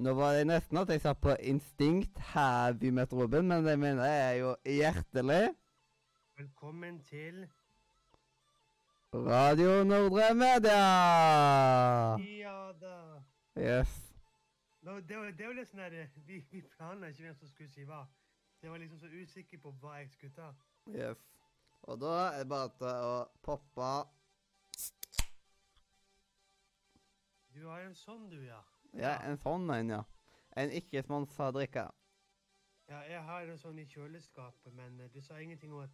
Nå var det nesten at jeg satt på instinkt heavy med Robin, men det mener jeg er jo hjertelig. Velkommen til Radio Nordre Media! Ja da. Yes. Nå, det, var, det var litt sånn der Vi, vi planla ikke hvem som skulle si hva. Jeg var liksom så usikker på hva jeg skulle ta. Yes. Og da er det bare til å poppe Du har en sånn, du, ja. Ja, en sånn en, ja. En ikke-sponsa drikke. Ja, jeg har en sånn i kjøleskapet, men eh, du sa ingenting om at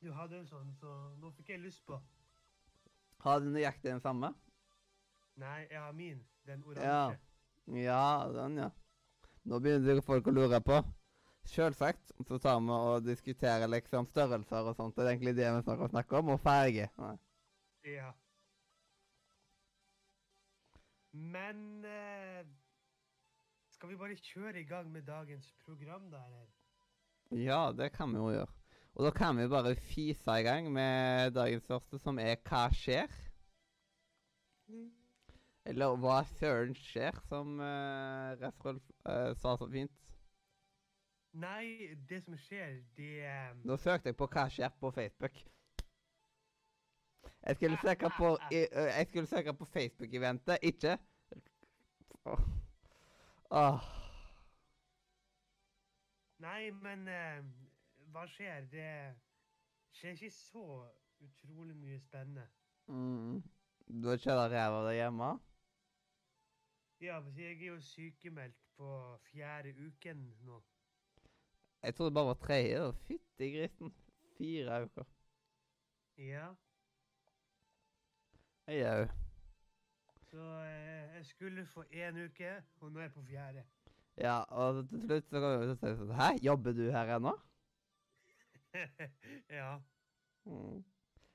du hadde en sånn, så nå fikk jeg lyst på. Har du nøyaktig den samme? Nei, jeg har min. Den oransje. Ja, ja, den, ja. Nå begynner folk å lure på. Sjølsagt så tar vi og diskuterer liksom størrelser og sånt. Det er egentlig det vi snakker, om, og farge. Ja. Men eh, Skal vi bare kjøre i gang med dagens program, da, eller? Ja, det kan vi jo gjøre. Og da kan vi bare fise i gang med dagens første, som er Hva skjer? Eller Hva søren skjer, som uh, Refrolf uh, sa så fint. Nei, det som skjer, det eh, Nå søkte jeg på Hva skjer på Facebook. Jeg skulle søke på, jeg skulle søke på Facebook-eventet, ikke Åh. Åh. Nei, men eh, hva skjer? Det skjer ikke så utrolig mye spennende. Mm. Du har kjørt ræva deg hjemme? Ja, for jeg er jo sykemeldt på fjerde uken nå. Jeg trodde det bare var tredje. Fytti grisen. Fire uker. Ja, Jeg òg. så eh, jeg skulle få én uke, og nå er jeg på fjerde. Ja, og til slutt så kan vi si sånn Hæ, jobber du her ennå? ja. Mm.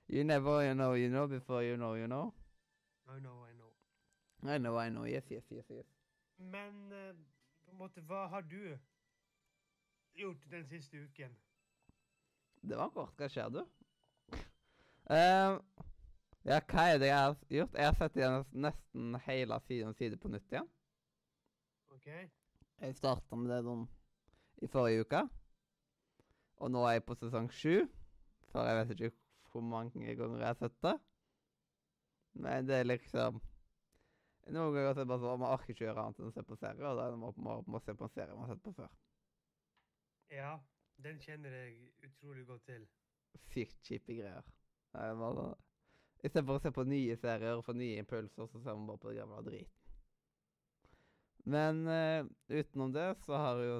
You never you know you know before you know you know. I know, I know. I know, I know. Yes, yes, yes. yes. Men eh, på en måte, hva har du gjort den siste uken? Det var kort. Hva skjer, du? Ehm, ja, hva er det jeg har gjort? Jeg har sett igjen nesten hele side om side på nytt igjen. OK? Jeg starta med det sånn i forrige uke. Og nå er jeg på sesong sju. For jeg vet ikke hvor mange ganger jeg har sett det. Men det er liksom Noen ganger så er det bare sånn man orker ikke gjøre annet enn å se på serier, og da er det bare bare å se på en serie man har sett på før. Ja, den kjenner jeg utrolig godt til. Sykt kjipe greier. Det er bare sånn- Istedenfor å se på nye serier og få nye impulser, så ser man bare på det gamle driten. Men uh, utenom det så har jeg jo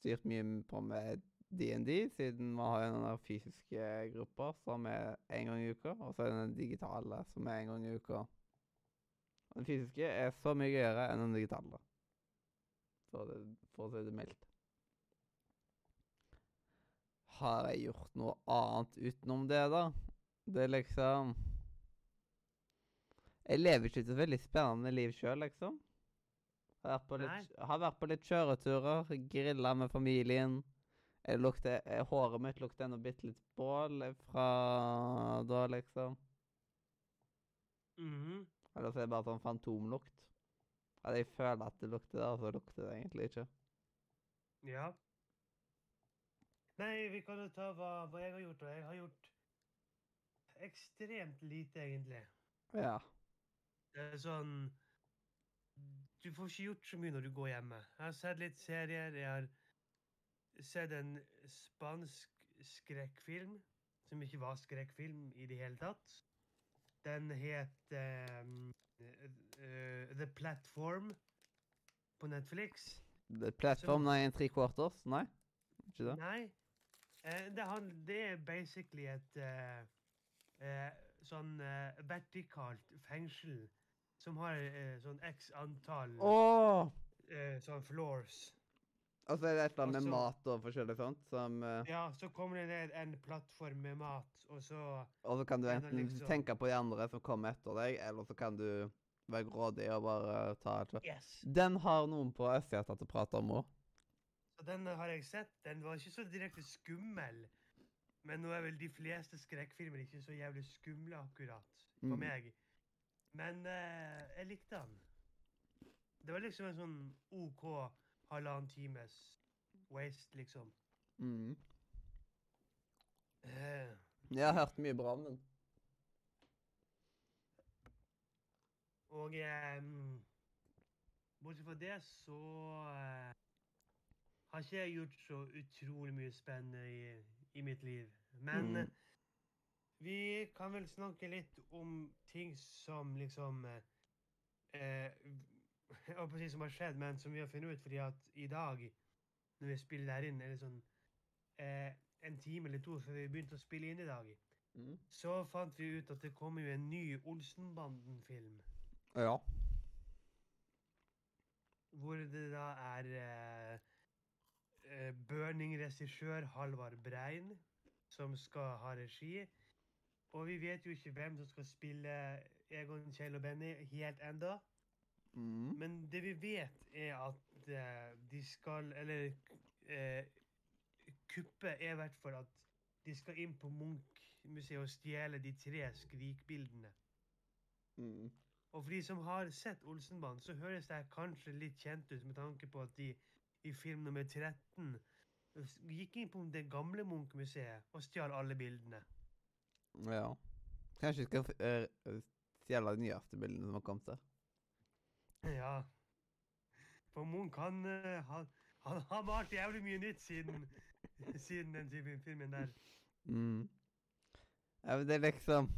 styrt mye på med DND, siden vi har den der fysiske gruppa som er én gang i uka, og så er det den digitale som er én gang i uka. Og Den fysiske er så mye gøyere enn den digitale. Så det, for å si det mildt. Har jeg gjort noe annet utenom det, da? Det er liksom Jeg lever ikke et veldig spennende liv sjøl, liksom. Har vært, på litt, har vært på litt kjøreturer, grilla med familien. Jeg lukter, håret mitt lukter ennå bitte litt bål fra da, liksom. Mhm. Eller så er det bare sånn fantomlukt. At jeg føler at det lukter der, så lukter det egentlig ikke. Ja. Nei, vi kan jo ta hva, hva jeg har gjort, og jeg har gjort ekstremt lite, egentlig. Ja. Det er sånn Du får ikke gjort så mye når du går hjemme. Jeg har sett litt serier. Jeg har sett en spansk skrekkfilm som ikke var skrekkfilm i det hele tatt. Den het ehm, uh, The Platform på Netflix. Det er plattform nei, en tre quarters? Nei? Ikke det? Nei. Uh, det, han, det er basically et uh, sånn vertikalt fengsel som har eh, sånn x antall Åh! eh, sånn floors. Og så er det et eller annet med mat og forskjellig sånt som eh, Ja, så kommer det ned en plattform med mat, og så Og så kan du enten liksom- tenke på de andre som kommer etter deg, eller så kan du være grådig og bare ta et Yes! Den har noen på Østgjert til å prate om òg. Den har jeg sett. Den var ikke så direkte skummel. Men nå er vel de fleste skrekkfilmer ikke så jævlig skumle, akkurat. For Mm. meg. Men eh, jeg likte han. Det var liksom en sånn OK halvannen times waste, liksom. Mm. Eh, Jeg har hørt mye bra om den. og eh, bortsett fra det så eh, har ikke jeg gjort så utrolig mye spennende i, i mitt liv. Men Mm. Vi kan vel snakke litt om ting som liksom eh, eh, Jeg holdt på å si som har skjedd, men som vi har funnet ut fordi at i dag, når vi spiller der inn, eller sånn eh, en time eller to før vi begynte å spille inn i dag, Mm. så fant vi ut at det kommer jo en ny Olsenbanden-film. Ja. Hvor det da er eh, eh, Burning-regissør Halvard Brein som skal ha regi. Og vi vet jo ikke hvem som skal spille Egon, Kjell og Benny helt enda. Mm. Men det vi vet, er at uh, de skal Eller uh, kuppet er i hvert fall at de skal inn på Munch-museet og stjele de tre skrikbildene. Mm. Og for de som har sett Olsenbanen, så høres det kanskje litt kjent ut med tanke på at de i film nummer 13 gikk inn på det gamle Munch-museet og stjal alle bildene. Ja. Kanskje vi skal uh, stjele de nyeste bildene som har kommet der. Ja. For Munch, han, eh, han, han har malt jævlig mye nytt siden, siden den typen filmen der. Mm. Ja, men det er liksom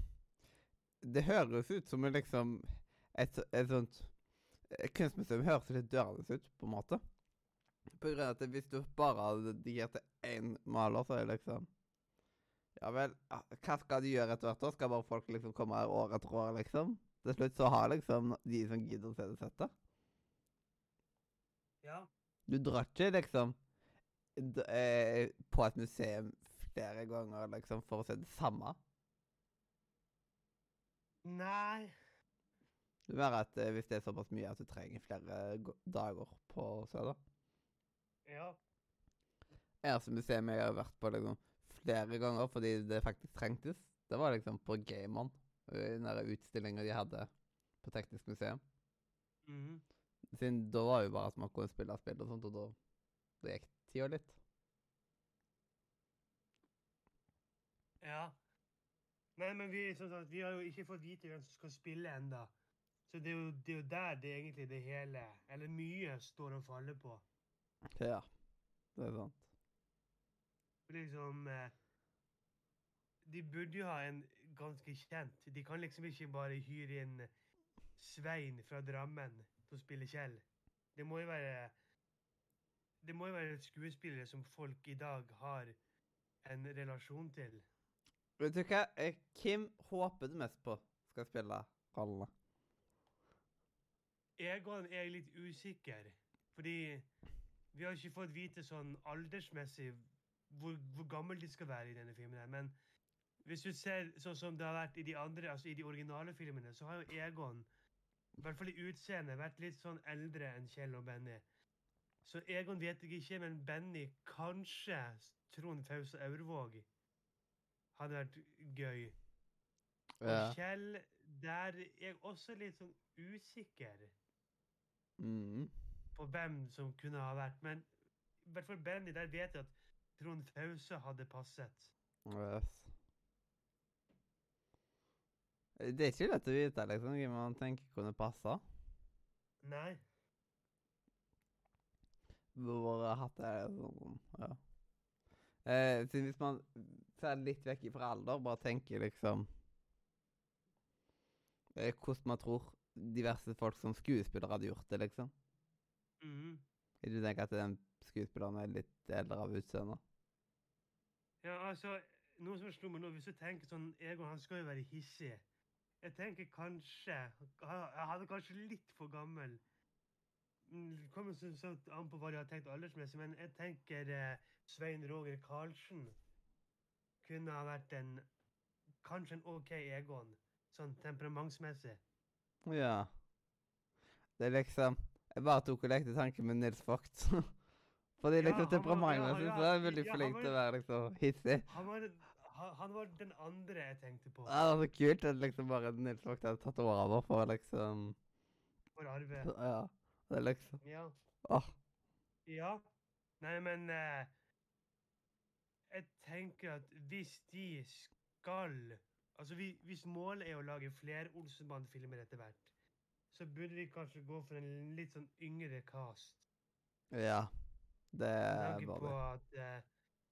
Det høres ut som liksom et, et sånt et kunstmuseum høres litt dørende ut, på en måte. På grunn av at hvis du bare hadde digert til én maler, så er det liksom Ja vel, hva skal de gjøre etter hvert? da? Skal bare folk liksom komme her år etter år, liksom? Til slutt så har liksom de som gidder å se det settet. Ja. Du drar ikke liksom eh, på et museum flere ganger liksom for å se det samme. Nei Det er mer at eh, hvis det er såpass mye at du trenger flere dager på å se det. Ja. Eneste museum jeg har vært på liksom flere ganger fordi det faktisk trengtes, det var liksom på Gamon, den utstillinga de hadde på Teknisk museum. Mhm. Siden da var jo bare at man kunne spille spill og sånt, og da, da gikk tida litt. Ja. Nei, men vi, sånn sagt, vi har jo ikke fått vite hvem som skal spille enda. Så det er, jo, det er jo der det egentlig det hele, eller mye, står og faller på. Ja, det er sant. Liksom eh, De burde jo ha en ganske kjent De kan liksom ikke bare hyre inn Svein fra Drammen til å spille Kjell. Det må jo være Det må jo være skuespillere som folk i dag har en relasjon til. Vet du hva? Eh, Hvem håper du mest på skal spille rollene? Egon er litt usikker, fordi vi har ikke fått vite sånn aldersmessig hvor, hvor gammel de skal være i denne filmen. her, Men hvis du ser sånn som det har vært i de andre, altså i de originale filmene, så har jo Egon, i hvert fall i utseende, vært litt sånn eldre enn Kjell og Benny. Så Egon vet jeg ikke, men Benny, kanskje Trond Fause Aurvåg hadde vært gøy. Og Ja. Kjell, der er jeg også litt sånn usikker Mm. på hvem som kunne ha vært. Men i hvert fall Benny, der vet jeg at Trond Fause hadde passet. Yes. Det er ikke lett å vite liksom, hvem man tenker kunne passe. Nei. Hvor hatt er sånn, ja. Eh, siden hvis man ser litt vekk fra alder, bare tenker liksom eh, Hvordan man tror diverse folk som skuespillere hadde gjort det, liksom. Mhm. Ikke du tenker at den skuespilleren er litt eldre av utseende? Ja, altså, noe som slo meg nå, hvis du tenker sånn, Egon, han skal jo være hissig. Jeg tenker kanskje, han er kanskje litt for gammel. Mm, Det kommer så, så an på hva de har tenkt aldersmessig, men jeg tenker eh, Svein Roger Karlsen kunne ha vært en, kanskje en ok Egon, sånn temperamentsmessig. Ja. Det er liksom Jeg bare tok og lekte tanken med Nils Vogt. Fordi liksom ja, temperamentet ja, er veldig ja, flink til å være liksom hissig. Han var, han, var den andre jeg tenkte på. Ja, det var så kult at liksom bare Nils Vågt hadde tatt over for liksom For Arve. Ja. Det er liksom Ja. Åh. Ja. Nei, men eh, Jeg tenker at hvis de skal Altså vi, hvis målet er å lage flere Olsenband-filmer etter hvert, så burde de kanskje gå for en litt sånn yngre cast. Ja. Det Med er tanke på at eh,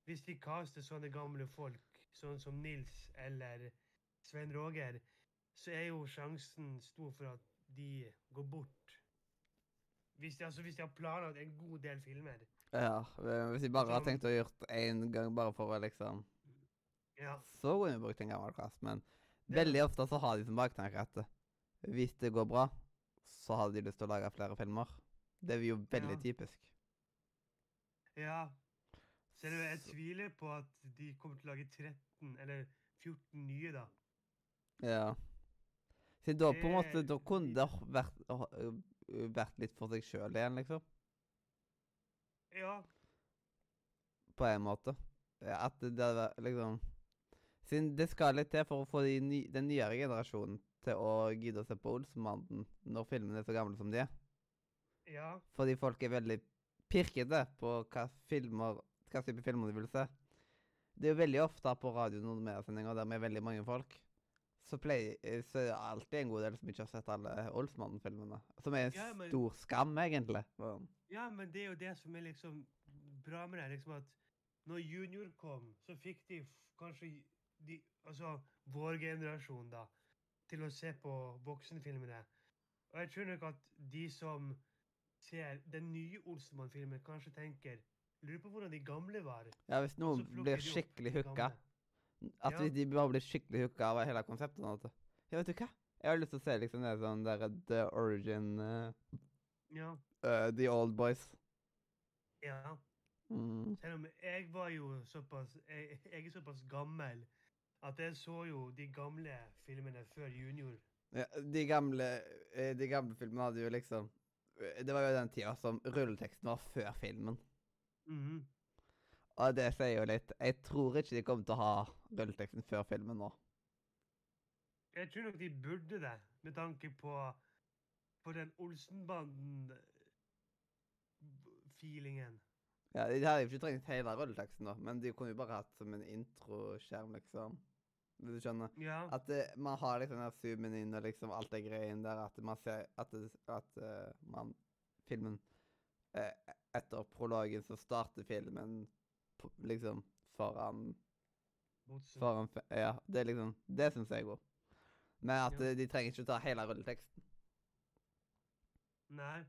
hvis de caster sånne gamle folk, sånn som Nils eller Svein Roger, så er jo sjansen stor for at de går bort. Hvis de, altså, hvis de har planlagt en god del filmer. Ja. Hvis de bare har tenkt å gjort én gang bare for å liksom Ja. Så kunne vi brukt en gammel cast, men Det- veldig ofte så har de som baktanke at eh, hvis det går bra, så har de lyst til å lage flere filmer. Det er jo veldig Ja. typisk. Ja. Selv om jeg tviler på at de kommer til å lage 13 eller 14 nye, da. Ja. Så da på en måte, da kunne det vært, vært litt for seg sjøl igjen, liksom. Ja. På en måte. At det hadde vært liksom Siden det skal litt til for å få de ny, den nyere generasjonen til å gidde å se på Olsenmannen når filmene er så gamle som de er. Ja. Fordi folk er veldig pirkete på hva filmer hva type filmer de vil se. Det er jo veldig ofte på radio noen mediesendinger der med veldig mange folk. Så, pleier, eh, så er det alltid en god del som ikke har sett alle Olsmannen-filmene. Som er en Ja, men- stor skam, egentlig. Ja, men det er jo det som er liksom bra med det. liksom at Når junior kom, så fikk de kanskje de, altså vår generasjon da, til å se på voksenfilmene. Og jeg tror nok at de som ser den nye Olsenmann-filmen, kanskje tenker Lurer på hvordan de gamle var. Ja, hvis noen blir skikkelig hooka. At Ja. de bare blir skikkelig hooka av hele konseptet. Sånn at, ja, vet du hva? Jeg har lyst til å se liksom det sånn der The Origin uh, Ja. The Old Boys. ja. Mm. Selv om jeg var jo såpass jeg, jeg er såpass gammel at jeg så jo de gamle filmene før junior. Ja, de gamle eh, De gamle filmene hadde jo liksom eh, Det var jo den tida som rulleteksten var før filmen. Mhm. Og det sier jo litt Jeg tror ikke de kommer til å ha rulleteksten før filmen nå. Jeg tror nok de burde det, med tanke på, på den Olsenbanden-feelingen. Ja, De hadde jo ikke trengt hele rulleteksten, da, men de kunne jo bare hatt som en introskjerm, liksom. Hvis du skjønner? Ja. At det, man har liksom den zoomen inn og liksom alt det greien der, at man ser at, det, at uh, man Filmen uh, Etter prologen så starter filmen på, liksom foran. Foran Ja, det er liksom Det syns jeg er godt. Men at Ja. eh, de trenger ikke å ta hele rulleteksten. Nei.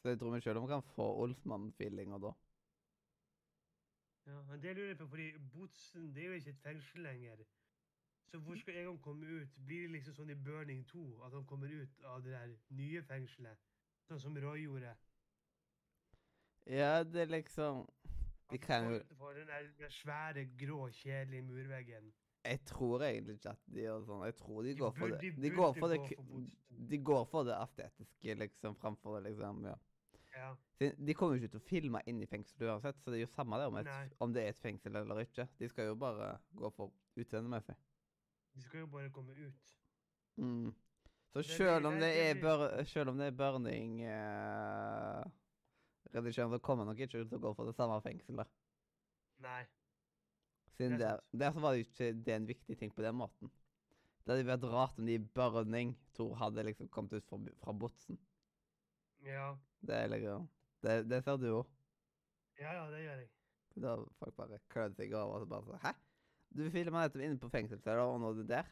Så jeg tror vi selv om kan få Olsmann-feelinga da. Ja, men det lurer jeg på, fordi Botsen det er jo ikke et fengsel lenger. Så hvor skal Egon komme ut? Blir det liksom sånn i Burning 2 at han kommer ut av det der nye fengselet? Sånn som Roy gjorde? Ja, det er liksom De kan jo utenfor den der, svære, grå, kjedelige murveggen. Jeg tror egentlig ikke at de gjør sånn. Jeg tror de De går for det de går for det. De går for det estetiske, liksom, framfor det, liksom. ja. Ja. De kommer jo ikke til å filme inn i fengselet uansett, så det er jo samme det om, et, om det er et fengsel eller ikke. De skal jo bare gå for utseendemessig. De skal jo bare komme ut. Mm. Så selv om om det er burning uh, redigering, så kommer nok ikke til å gå for det samme fengselet. Nei. Siden Det er der, der var det ikke det en viktig ting på den måten. Det hadde vært rart om de i burning tror hadde liksom kommet ut fra, fra botsen. Ja. Det er liksom Det, det ser du jo. Ja, ja, det gjør jeg. Da folk bare klødde seg over og så bare sånn Hæ? Du filma nettopp inne på fengselscella, og nå er du der?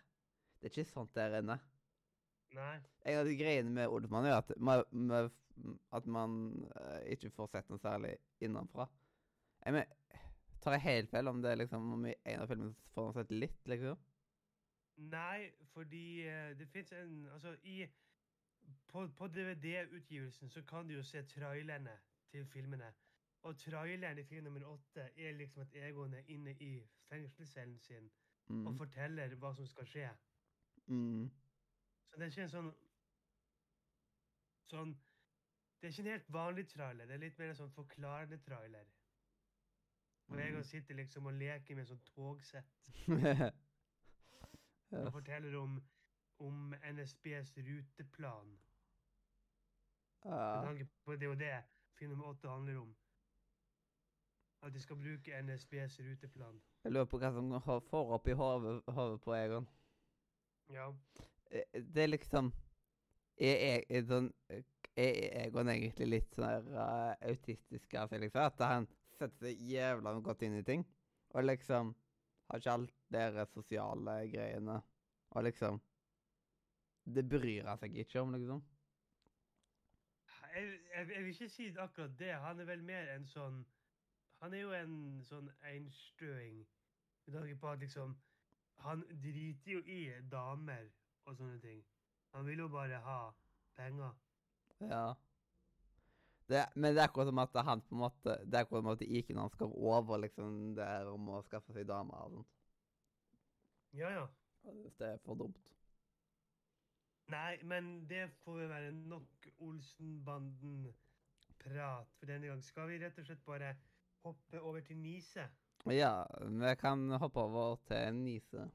Det er ikke sånt der inne. Nei. En av de greiene med Oldman er at man, med, at man uh, ikke får sett noe særlig innenfra. Jeg mener, tar jeg helt feil om det er liksom om i en av filmene får man sett litt, liksom? Nei, fordi uh, det fins en Altså, i På, på DVD-utgivelsen så kan du jo se trailerne til filmene. Og traileren i film nummer åtte er liksom at Egon er inne i fengselscellen sin og Mm. forteller hva som skal skje. Mm. Så det er ikke en sånn Sånn Det er ikke en helt vanlig trailer. Det er litt mer en sånn forklarende trailer. Og Egon Mm. sitter liksom og leker med sånn togsett. ja. Og forteller om, om NSBs ruteplan. Med Ja. tanke på det og det film nummer åtte handler om. At de skal bruke NSBs ruteplan. Jeg lurer på hva som får opp i hodet på Egon. Ja. Eh, Det er liksom Er er sånn Er Egon egentlig litt sånn uh, autistisk av seg, liksom? At han setter seg jævla godt inn i ting? Og liksom har ikke alt dere sosiale greiene. Og liksom Det bryr han seg ikke om, liksom. Jeg, jeg, jeg vil ikke si akkurat det. Han er vel mer en sånn Han er jo en sånn einstøing. Med tanke på at liksom Han driter jo i damer og sånne ting. Han vil jo bare ha penger. Ja. Det, men det er akkurat som at han på en måte Det er akkurat som at IQ-en hans går over liksom det her om å skaffe seg damer og sånt. Ja, ja. Det er for dumt. Nei, men det får jo være nok Olsenbanden-prat for denne gang. Skal vi rett og slett bare hoppe over til Nise? Ja, vi kan hoppe over til Nise.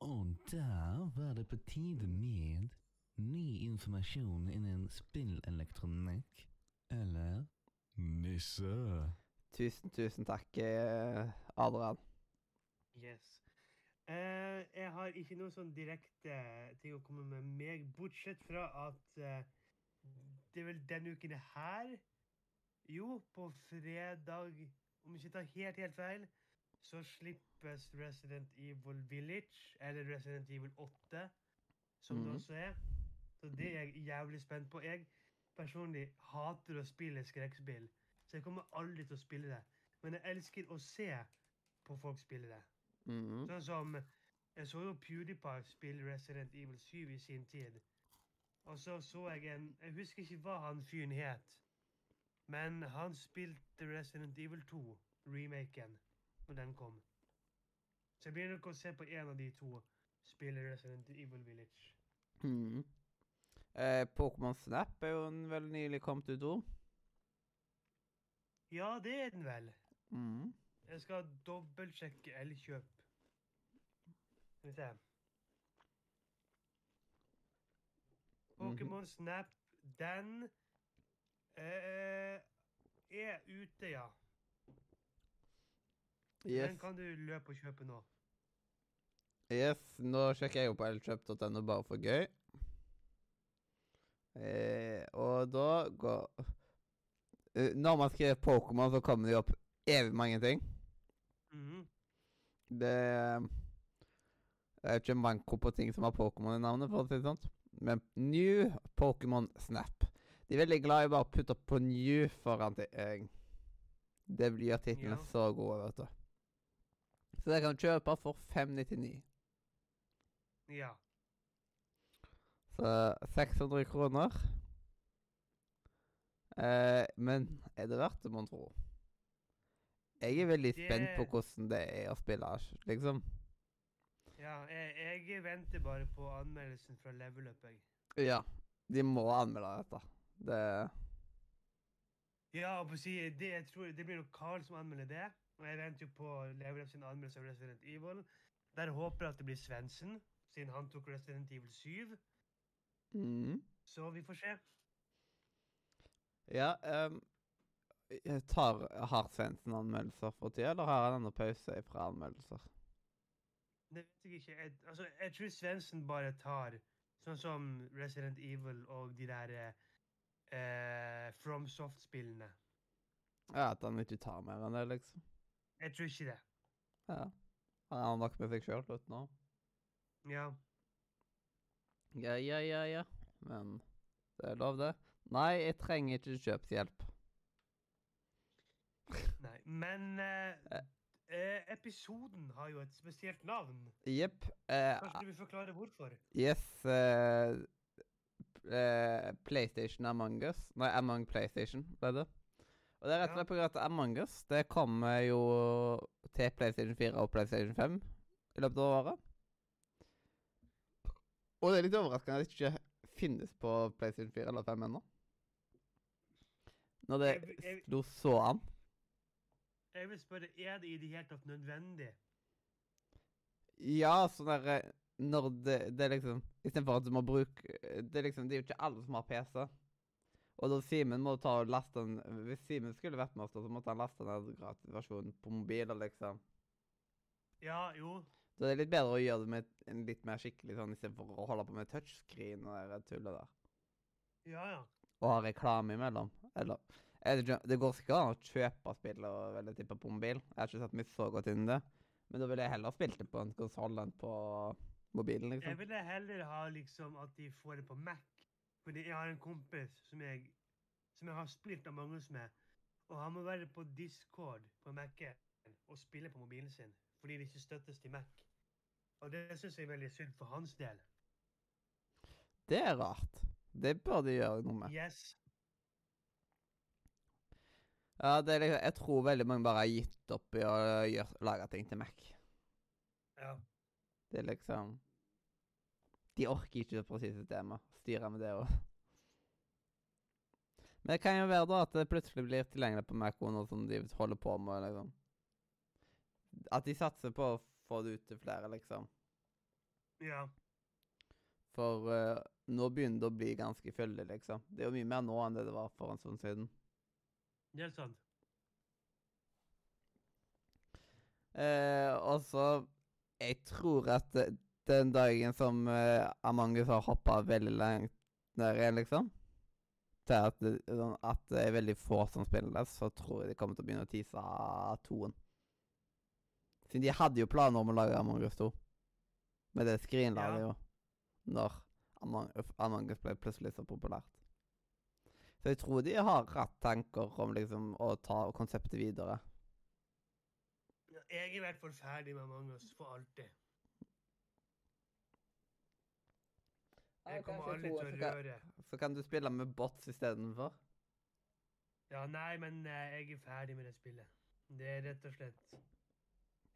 Og der var det på tide med ny informasjon innen spillelektronikk. Eller Nisse. Tusen, tusen takk, eh, Adrian. Yes. Eh, jeg har ikke noe sånn direkte ting å komme med meg, bortsett fra at eh, det er vel denne uken her Jo, på fredag, om jeg ikke tar helt, helt feil, så slippes Resident Evil Village, eller Resident Evil 8, som det Mhm. også er. Så det er jeg jævlig spent på. Jeg personlig hater å spille skrekkspill, så jeg kommer aldri til å spille det. Men jeg elsker å se på folk spille det. Mhm. Sånn som Jeg så jo PewDiePie spille Resident Evil 7 i sin tid. Og så så jeg en Jeg husker ikke hva han fyren het. Men han spilte Resident Evil 2, remaken, når den kom. Så jeg blir nok å se på en av de to spille Resident Evil Village. Mm. Eh, Pokémon Snap er jo en veldig nylig kommet ut òg. Ja, det er den vel. Mm. Jeg skal dobbeltsjekke Elkjøp. Skal vi se. Pokémon Snap, den eh, er ute, ja. Yes. Den kan du løpe og kjøpe nå. yes, nå sjekker jeg jo på elkjøp.no bare for gøy. Eh, og da går eh, Når man skriver Pokémon, så kommer det jo opp evig mange ting. Mhm. Det er ikke en manko på ting som har Pokémon i navnet, for å si det sånn. Men New Pokémon Snap. De er veldig glad i bare å putte på New foran ting. Det blir titlene Ja. så gode, vet du. Så det kan du kjøpe for 599. Ja. Så 600 kroner. Eh, men er det verdt det, mon tro? Jeg er veldig spent på hvordan det er å spille, liksom. ja jeg, jeg venter bare på anmeldelsen fra Level Up. Jeg. Ja. De må anmelde dette. Det Ja, på si, det, jeg tror, det blir nok Carl som anmelder det. Og jeg venter jo på Level sin anmeldelse av Resident Evil. Der håper jeg at det blir Svendsen, siden han tok Resident Evil 7. mm. Så vi får se. Ja um, jeg tar, Har Svendsen anmeldelser for tida, eller har han ennå pause fra anmeldelser? Det vet jeg ikke. Jeg, altså, jeg tror Svendsen bare tar sånn som Resident Evil og de der eh, FromSoft-spillene. Ja, At han ikke tar mer enn det, liksom? Jeg tror ikke det. Ja. Han har nok med seg sjøl uten nå. Ja. Ja, ja, ja, ja. Men det er lov, det. Nei, jeg trenger ikke kjøpshjelp. Nei. Men eh, Eh. eh, episoden har jo et spesielt navn. Jepp. Eh, Kanskje du vil forklare hvorfor? yes eh, eh, PlayStation Among Us Nei, Among PlayStation ble det. Og det er rett og slett på grunn at Among Us det kommer jo til PlayStation 4 og PlayStation 5 i løpet av året. Og det er litt overraskende at det ikke finnes på PlayStation 4 eller 5 ennå. Når det slo så an. Jeg vil spørre, er det i det hele tatt nødvendig? Ja, sånn der eh, når det, det er liksom Istedenfor at du må bruke Det er liksom, det er jo ikke alle som har PC. Og da Simen må ta og laste den Hvis Simen skulle vært med oss, så måtte han laste den gratisversjonen på mobiler, liksom. Ja, jo. Da er det litt bedre å gjøre det med en litt mer skikkelig sånn, istedenfor å holde på med touchscreen og det tullet der. Ja, ja. Og ha reklame imellom. Eller det, Det går sikkert an å kjøpe spill og veldig tippe på mobil. Jeg har ikke satt meg så godt inn i det. Men da ville jeg heller spilt det på en konsoll enn på mobilen, Jeg liksom. ville heller ha liksom at de får det på Mac. Fordi jeg har en kompis som jeg, som jeg har spilt av mange som med. Og han må være på Discord på Mac-en og spille på mobilen sin. Fordi det ikke støttes til Mac. Og det syns jeg er veldig synd for hans del. Det er rart. Det bør de gjøre noe med. Yes. Ja, det er liksom, Jeg tror veldig mange bare har gitt opp i å gjøre, lage ting til Mac. Ja. Det er liksom De orker ikke det presise systemet. Styre med det òg. Men det kan jo være da at det plutselig blir tilgjengelig på Mac-one som de holder på med. liksom. At de satser på å få det ut til flere, liksom. Ja. For uh, nå begynner det å bli ganske fyldig, liksom. Det er jo mye mer nå enn det det var for en stund siden. Det er sant. Uh, og så Jeg tror at den dagen som uh, Among us har hoppa veldig langt ned igjen, liksom Til at det, sånn at det er veldig få som spiller det, så tror jeg de kommer til å begynne å tease toen. Siden de hadde jo planer om å lage Among us 2. Men det skrinla Ja. jo når Among, Among us ble plutselig så populært. Så jeg tror de har hatt tanker om liksom å ta konseptet videre. Jeg er i hvert fall ferdig med Among us for alltid. Jeg kommer aldri til å røre Så kan du spille med bots istedenfor. Ja, nei, men eh, jeg er ferdig med det spillet. Det er rett og slett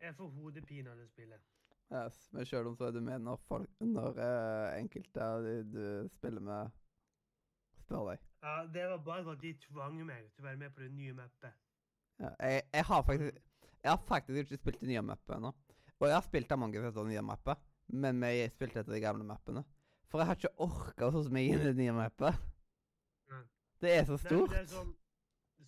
Jeg får hodepine av det spillet. Yes. Men sjøl om så er du med når, folk, når uh, enkelte av de du spiller med, spør deg. Ja, Det var bare at de tvang meg til å være med på det nye mappet. Ja, jeg, jeg har faktisk Jeg har faktisk ikke spilt det nye mappet ennå. Og jeg har spilt Among us etter det nye mappet, men vi spilte etter de gamle mappene. For jeg har ikke orka å sette meg inn i det nye mappet. Nei. Det er så Nei, stort. det er sånn,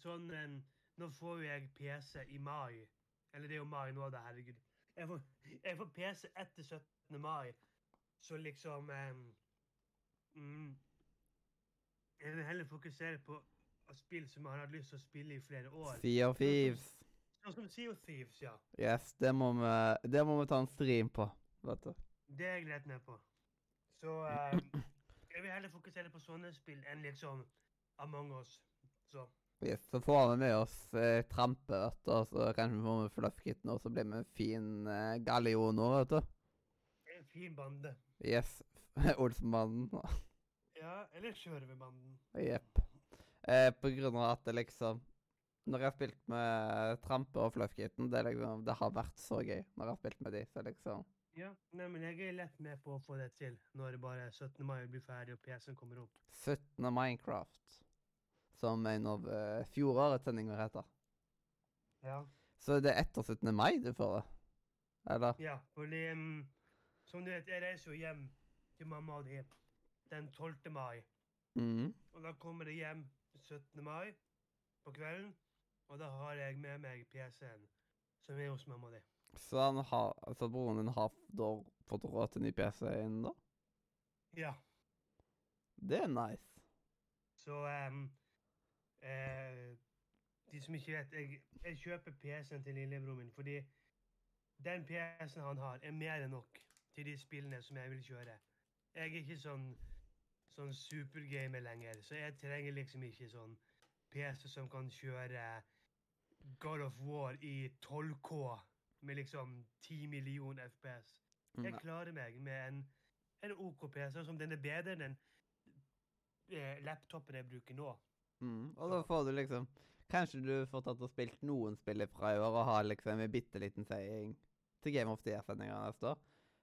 sånn em, Nå får jo jeg PC i mai. Eller det er jo mai nå, da, herregud. Jeg får, jeg får PC etter 17. mai, så liksom um, mm, Jeg vil heller fokusere på spill som jeg har hatt lyst til å spille i flere år. Sea of Thieves. Sånn som Sea of Thieves, ja. Yes, det må vi, det må vi ta en stream på. Vet du. Det er jeg gledet meg på. Så uh, jeg vil heller fokusere på sånne spill enn liksom Among us. Så Yes, så får vi med oss eh, trampeørter, så kanskje vi får med fluffkitten, og så blir vi en fin eh, gallion nå, vet du. en fin bande. Yes. Olsenbanden. Ja, eller Sjørøverbanden. Jepp. Eh, på grunn av at det liksom Når jeg har spilt med Trampe og Fluffkitten, det, liksom, det har vært så gøy når jeg har spilt med de, så liksom Ja, nei, men jeg er lett med på å få det til når bare 17. mai blir ferdig og PC-en kommer opp. 17. Minecraft, som en av uh, fjorårets sendinger heter. Ja. Så det er etter 17. mai du får det? Eller? Ja, fordi um, Som du vet, jeg reiser jo hjem til mamma og de den 12. mai. Mm. Og da kommer de hjem 17. mai på kvelden, og da har jeg med meg PC-en som er hos mamma di. Så han har, så broren din har da fått råd til ny PC inn da? Ja. Det er nice. Så um, eh, De som ikke vet Jeg, jeg kjøper PC-en til lillebroren min fordi den PC-en han har, er mer enn nok til de spillene som jeg vil kjøre. Jeg er ikke sånn sånn supergamer lenger, så jeg trenger liksom ikke sånn PC som kan kjøre God of War i 12K med liksom 10 millioner FPS. Jeg klarer meg med en, en OK PC som den er bedre enn den eh, laptopen jeg bruker nå. Mm. Og da får du liksom Kanskje du får tatt og spilt noen spill fra i år og har liksom en bitte liten seiing til Game of the Year-sendinga neste år.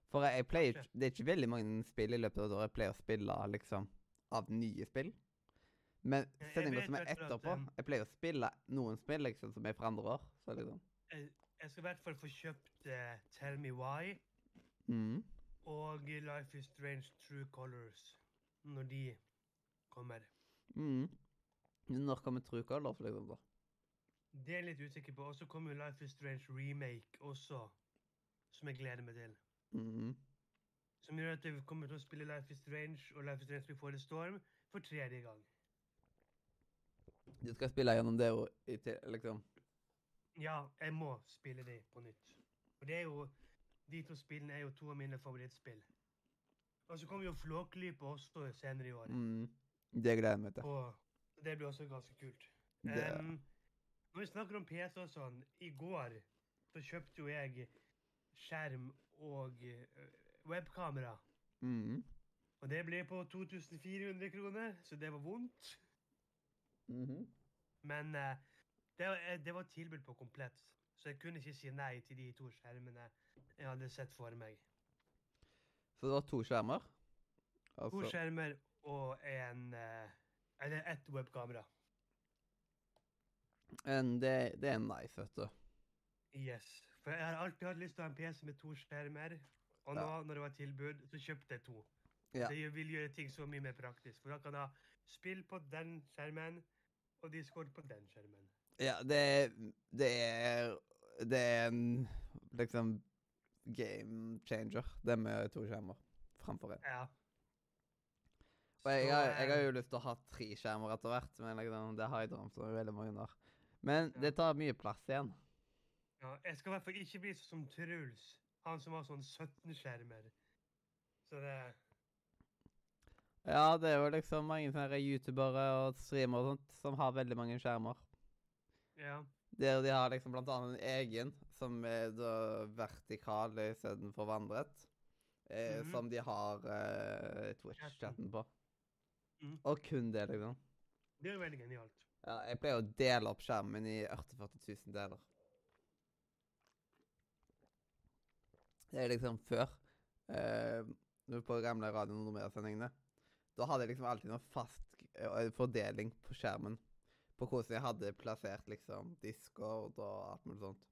For jeg, jeg pleier Det er ikke veldig mange spill i løpet av et år jeg pleier å spille liksom av nye spill. Men jeg sendinga som er etterpå um, Jeg pleier å spille noen spill liksom som er fra andre år. Så liksom Jeg, jeg skal i hvert fall få kjøpt uh, Tell Me Why. mm. og Life is Strange True Colors når de kommer. Mm. Når kommer True Colors, liksom? da? Det er jeg litt usikker på. Og så kommer Life is Strange remake også, som jeg gleder meg til. Mm. Som gjør at jeg kommer til å spille Life is Strange og Life is Strange Before the Storm for tredje gang. Du skal spille gjennom det òg, liksom Ja, jeg må spille det på nytt. Og det er jo De to spillene er jo to av mine favorittspill. Og så kommer jo Flåklypa også senere i år. mm. Det gleder jeg meg til. Og det blir også ganske kult. Det- Um, når vi snakker om PC og sånn, i går så kjøpte jo jeg skjerm og eh, webkamera. Mm. Og det ble på 2400 kroner, så det var vondt. Mhm. Men eh, det, eh, det var tilbud på komplett, så jeg kunne ikke si nei til de to skjermene jeg hadde sett for meg. Så det var to skjermer? To Altså, skjermer og en eh, Eller ett webkamera. en, det, det er nice, vet du. Yes. For jeg har alltid hatt lyst til å ha en PC med to skjermer, og nå Ja. når det var tilbud, så kjøpte jeg to. Ja. Det vil gjøre ting så mye mer praktisk, for da kan jeg ha spill på den skjermen og Discord på den skjermen. Ja, det Det er Det er en liksom game changer, det med to skjermer framfor én. Ja. Og jeg, jeg, har, jeg har eh, jo lyst til å ha tre skjermer etter hvert, men liksom, det har jeg drømt om veldig mange år. Men Ja. det tar mye plass igjen. Ja, jeg skal i hvert fall ikke bli sånn som Truls, han som har sånn 17 skjermer. Så det Ja, det er jo liksom mange sånne youtubere og streamere og sånt som har veldig mange skjermer. Ja. Der de har liksom blant annet en egen som er da vertikal istedenfor vandret. Eh, Mhm. Som de har eh, Twitch-chatten på. Mm. Og kun det, liksom. Det er jo veldig genialt. Ja, jeg pleier å dele opp skjermen i 40 000 deler. Det er liksom før, eh, på gamle Radio Nordmedia-sendingene, da hadde jeg liksom alltid noe fast eh, fordeling på skjermen på hvordan jeg hadde plassert liksom Discord og alt mulig sånt.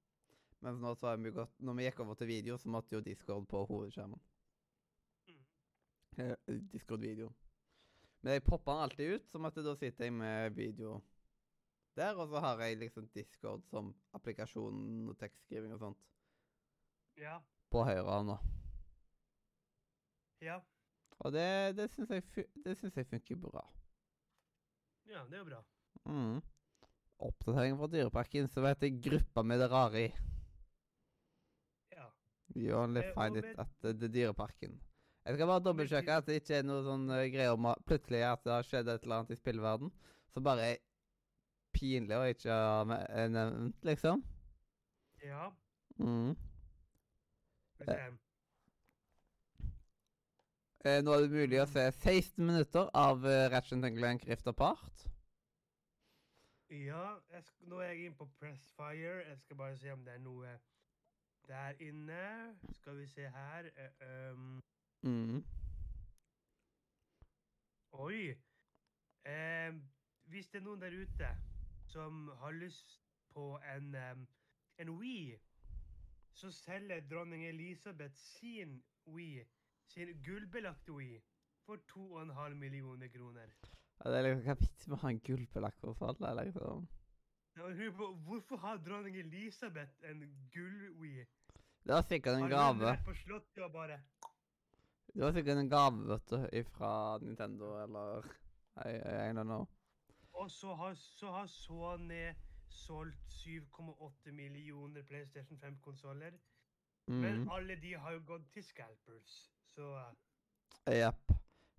Mens nå så har vi gått, når vi gikk over til video, så måtte jo Discord på hovedskjermen. Mhm. Eh, Discord-video. Men jeg popper den alltid ut, som at da sitter jeg med video der, og så har jeg liksom Discord som applikasjon og tekstskriving og sånt Ja. på høyre hånd nå. Ja. Og det, det syns jeg, jeg funker bra. Ja, det er jo bra. Mm. Oppdatering fra Dyreparken, så vet jeg gruppa med det rare i. Ja. You only Eh, find it at the, Dyreparken. Jeg skal bare dobbeltsjekke at det ikke er noe sånn greie greier om plutselig at det har skjedd et eller annet i spillverden som bare er pinlig å ikke ha eh, nevnt, liksom. Ja. Mm. Skal vi se. Eh, nå er det mulig å se 16 minutter av uh, Ratchet Clank Rift Apart. Ja, jeg sk nå er jeg inne på Pressfire. Jeg skal bare se om det er noe der inne. Skal vi se her. um, Mm. oi. Eh, hvis det er noen der ute som har lyst på en, um, en Wii, så selger dronning Elisabeth sin Wii, sin gullbelagte Wii, for 2,5 millioner kroner. Ja, det er liksom Hva vits med å ha en gullbelagt konsoll? Det er liksom Ja, på, Hvorfor har dronning Elisabeth en gull-Wii? Det var sikkert en Har hun gave. vært på slottet og bare Det var sikkert en gave, vet du, fra Nintendo eller I, I don't know. Og så har, så har Sony solgt 7,8 millioner PlayStation 5-konsoller. Men Mm. alle de har jo gått til scalpers. Så eh, Jepp.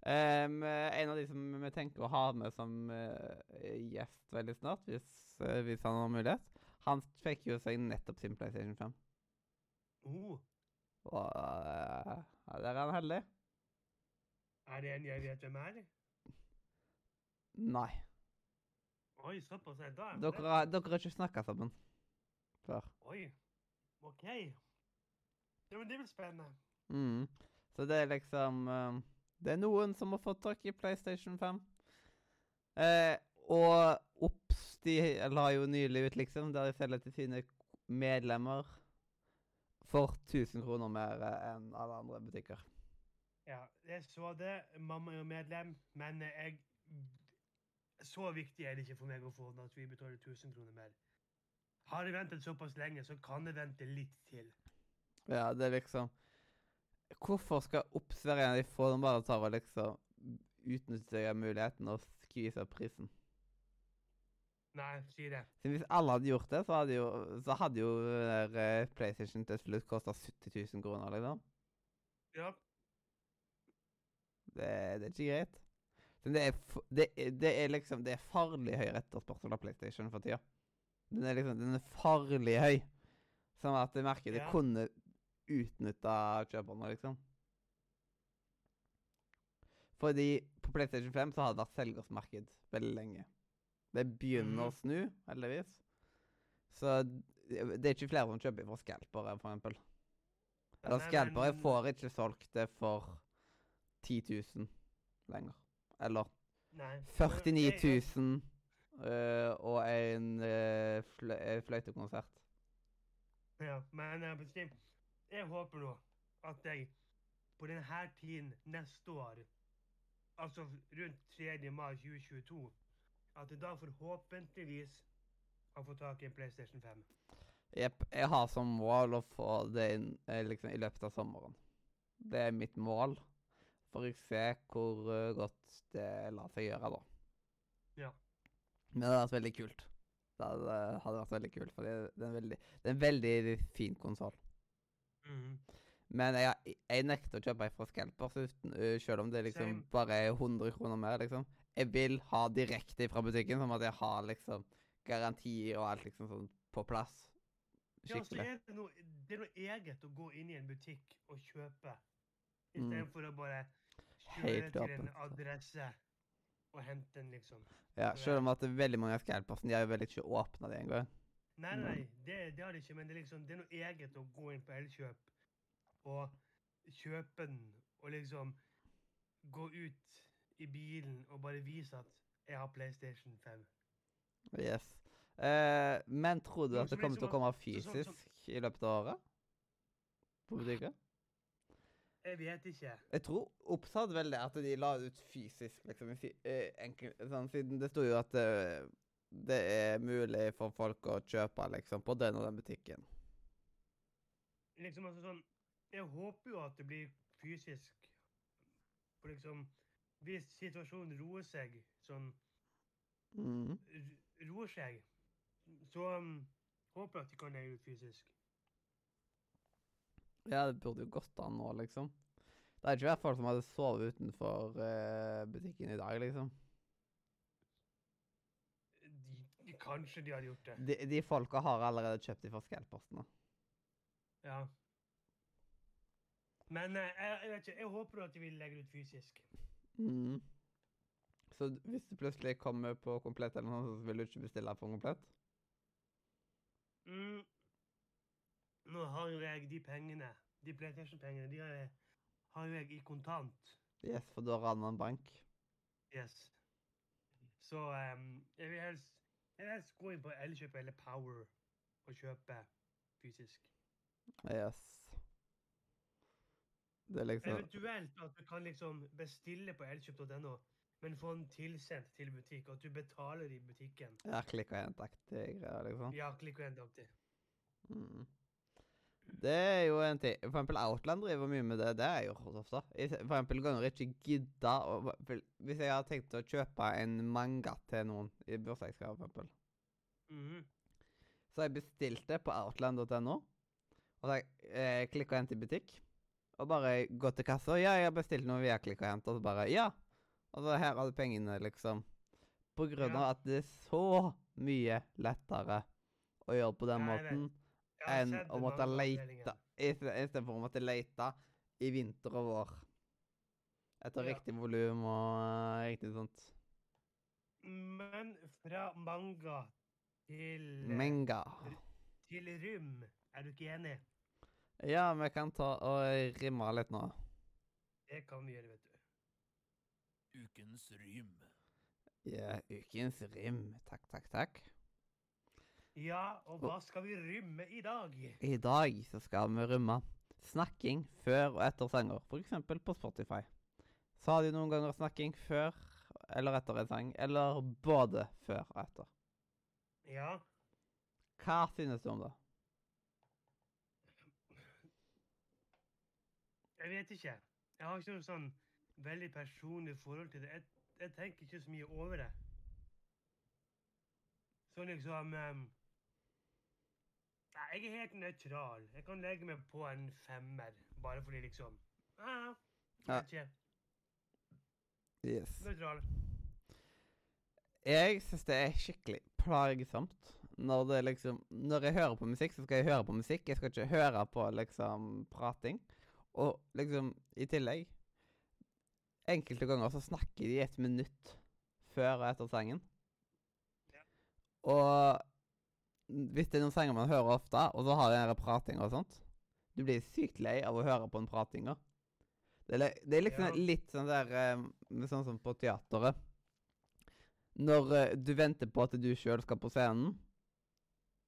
Em, eh, en av de som vi tenker å ha med som uh, gjest veldig snart, hvis, uh, hvis han har mulighet, han fikk jo seg nettopp sin PlayStation 5. oh, Og uh, der er han heldig. Er det en jeg vet hvem er? Nei. Oi, såpass. er Dere, har- dere har ikke snakka sammen før. Oi. OK. Ja, men det blir spennende. Mm. Så det er liksom eh, Det er noen som har fått tak i PlayStation 5. Eh, og Ops de la jo nylig ut, liksom, der de selger til sine medlemmer for 1000 kroner mer enn alle andre butikker. Ja, jeg så det. Mamma er jo medlem, men jeg Så viktig er det ikke for meg å få den at vi betaler 1000 kroner mer. Har jeg ventet såpass lenge, så kan jeg vente litt til. Ja, det er liksom Hvorfor skal av de ta og liksom utnytte muligheten og skvise prisen? Nei, si det. Så hvis alle hadde gjort det, så hadde jo, så hadde jo der, eh, PlayStation til slutt kosta 70 000 kroner, liksom. Ja. Det, det er ikke greit. Men det er, det, det er liksom Det er farlig høy etterspørsel av PlayStation for tida. Den er liksom Den er farlig høy. Sånn at jeg merker det kunne utnytta kjøperne, liksom. Fordi på PlayStation 5 så har det vært selgersmarked veldig lenge. Det begynner Mhm. å snu, heldigvis. Så det er ikke flere som kjøper fra scalpere, for eksempel. Eller skalpere får ikke solgt det for 10 000 lenger. Eller Nei. 49 000 øh, og en øh, fløytekonsert. Ja, men jeg, jeg, jeg håper nå at jeg på denne tiden neste år, altså rundt 3. mai 2022, at jeg da forhåpentligvis har fått tak i en PlayStation 5. Jepp. Jeg har som mål å få det inn eh, liksom, i løpet av sommeren. Det er mitt mål. For å se hvor øh, godt det lar seg gjøre, da. Ja. Men det hadde vært veldig kult. Det hadde, hadde vært veldig kult, for det er en veldig, det er en veldig fin konsoll. Mhm. Men jeg, jeg nekter å kjøpe fra Scalpers selv om det liksom Same. bare er 100 kroner mer, liksom. Jeg vil ha direkte fra butikken, som at jeg har liksom garantier og alt liksom sånn på plass. Ja, så er det, noe, det er noe eget å gå inn i en butikk og kjøpe, Mm. istedenfor å bare kjøre til en adresse og hente den, liksom. Ja, selv om at det er veldig mange av Scalpersene de har jo vel ikke åpna det engang. Nei, nei, nei, det, det har det ikke, men det er, liksom, det er noe eget å gå inn på Elkjøp og kjøpe den, og liksom gå ut i bilen og bare vise at jeg har PlayStation 5. Yes. Eh, men tror du at det kommer til å komme fysisk i løpet av året? På butikken? Jeg vet ikke. Jeg tror opptatt vel det at de la det ut fysisk, liksom. i eh, enkel, sånn, siden det sto jo at eh, det er mulig for folk å kjøpe liksom, på den og den butikken. Liksom altså sånn, Jeg håper jo at det blir fysisk. For liksom Hvis situasjonen roer seg, sånn mm. roer seg, så um, håper jeg at de kan leie ut fysisk. Ja, det burde jo gått an nå, liksom. Det er ikke hvert folk som hadde sovet utenfor uh, butikken i dag, liksom. De, de, kanskje de hadde gjort det. De, de folka har allerede kjøpt de fra Scalpersen. Ja. Men eh, jeg, jeg vet ikke, jeg håper at de vil legge det ut fysisk. Mm. Så hvis du plutselig kommer på komplett, eller noe, så vil du ikke bestille på komplett? Mm. Nå har jo jeg de pengene, de PlayStation-pengene, de har jeg, har jeg i kontant. Yes, for da raner annen bank. Yes. Så um, jeg vil helst, jeg helst gå inn på Elkjøp eller Power og kjøpe fysisk. Yes. Det er liksom Eventuelt at du kan liksom bestille på elkjøp.no, men få den tilsendt til butikk, og at du betaler i butikken. Ja, klikk og hent-aktig greier, liksom. Ja, klikk og hent-aktig. Mm. Det er jo en ting For eksempel Outland driver mye med det. Det er jo ofte. For eksempel ganger jeg ikke gidda å Hvis jeg har tenkt å kjøpe en manga til noen i bursdagsgave, for eksempel, Mm. så har jeg bestilt det på outland.no. Og så har jeg eh, klikka hent i butikk. Og bare gått til kassa. 'Ja, jeg har bestilt noe via klikk og hent.' Og så bare 'Ja.' Og så her har du pengene, liksom. På grunn Ja. av at det er så mye lettere å gjøre på den Nei, måten Jeg har enn å måtte lete Istedenfor å måtte lete i vinter og vår etter Ja. riktig volum og eh, riktig sånt. Men fra manga til, Menga. til rym, er du ikke enig? Ja, vi kan ta og rimme litt nå. Det kan vi gjøre, vet du. Ukens rym. Ja, ukens rim. Takk, takk, takk. Ja, og hva skal vi rymme i dag? I dag så skal vi rømme snakking før og etter sanger, f.eks. på Spotify. Så har de noen ganger snakking før eller etter en sang, eller både før og etter. Ja. Hva synes du om det? Jeg vet ikke. Jeg har ikke noe sånn veldig personlig forhold til det. Jeg, jeg tenker ikke så mye over det. Sånn liksom ehm, Nei, jeg er helt nøytral. Jeg kan legge meg på en femmer, bare fordi liksom ah, Ja. vet ikke. Yes. Nøytral. Jeg syns det er skikkelig plagsomt når det liksom Når jeg hører på musikk, så skal jeg høre på musikk. Jeg skal ikke høre på liksom prating. Og liksom, i tillegg Enkelte ganger så snakker de et minutt før og etter sangen. Ja. Og hvis det er noen sanger man hører ofte, og så har de den pratinga og sånt Du blir sykt lei av å høre på en pratinga. Det det er liksom Ja. litt sånn der eh, Sånn som på teateret. Når eh, du venter på at du sjøl skal på scenen,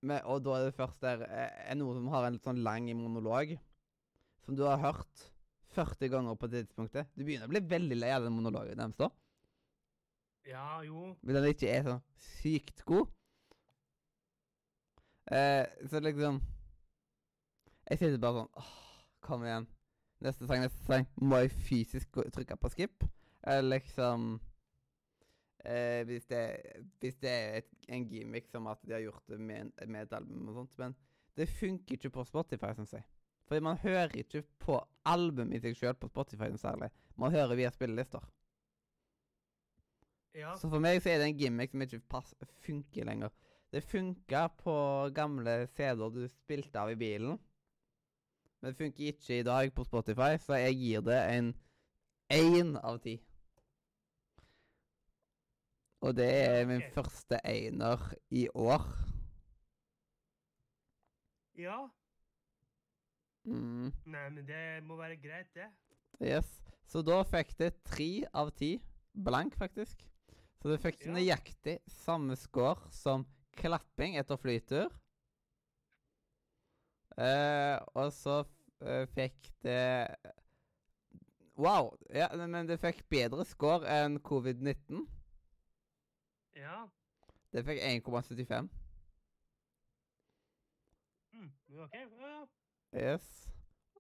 med, og da er det først der eh, er noen som har en litt sånn lang monolog, som du har hørt 40 ganger på det tidspunktet Du begynner å bli veldig lei av den monologen deres da. Ja, jo. Hvis den ikke er sånn sykt god. Eh, så liksom Jeg sitter bare sånn åh, Kom igjen. Neste sang, neste sang. Må jeg fysisk trykke på skip? Eller liksom eh, hvis, det, hvis det er et, en gimmick som at de har gjort det med, med et album og sånt. Men det funker ikke på Spotify, syns jeg. Fordi man hører ikke på album i seg sjøl på Spotify særlig. Man hører via spillelister. Ja. Så for meg så er det en gimmick som ikke pass, funker lenger. Det funka på gamle CD-er du spilte av i bilen. Men det funker ikke i dag på Spotify, så jeg gir det en én av ti. Og det er min første einer i år. ja. Mm, Nei, men det må være greit, det. yes. Så da fikk det tre av ti. Blank, faktisk. Så det fikk Ja. nøyaktig samme score som klapping etter flytur. Uh, og så eh, fikk det Wow! Ja, men det fikk bedre score enn covid-19. Ja. Det fikk 1,75. Mm, OK. Ja. Yes.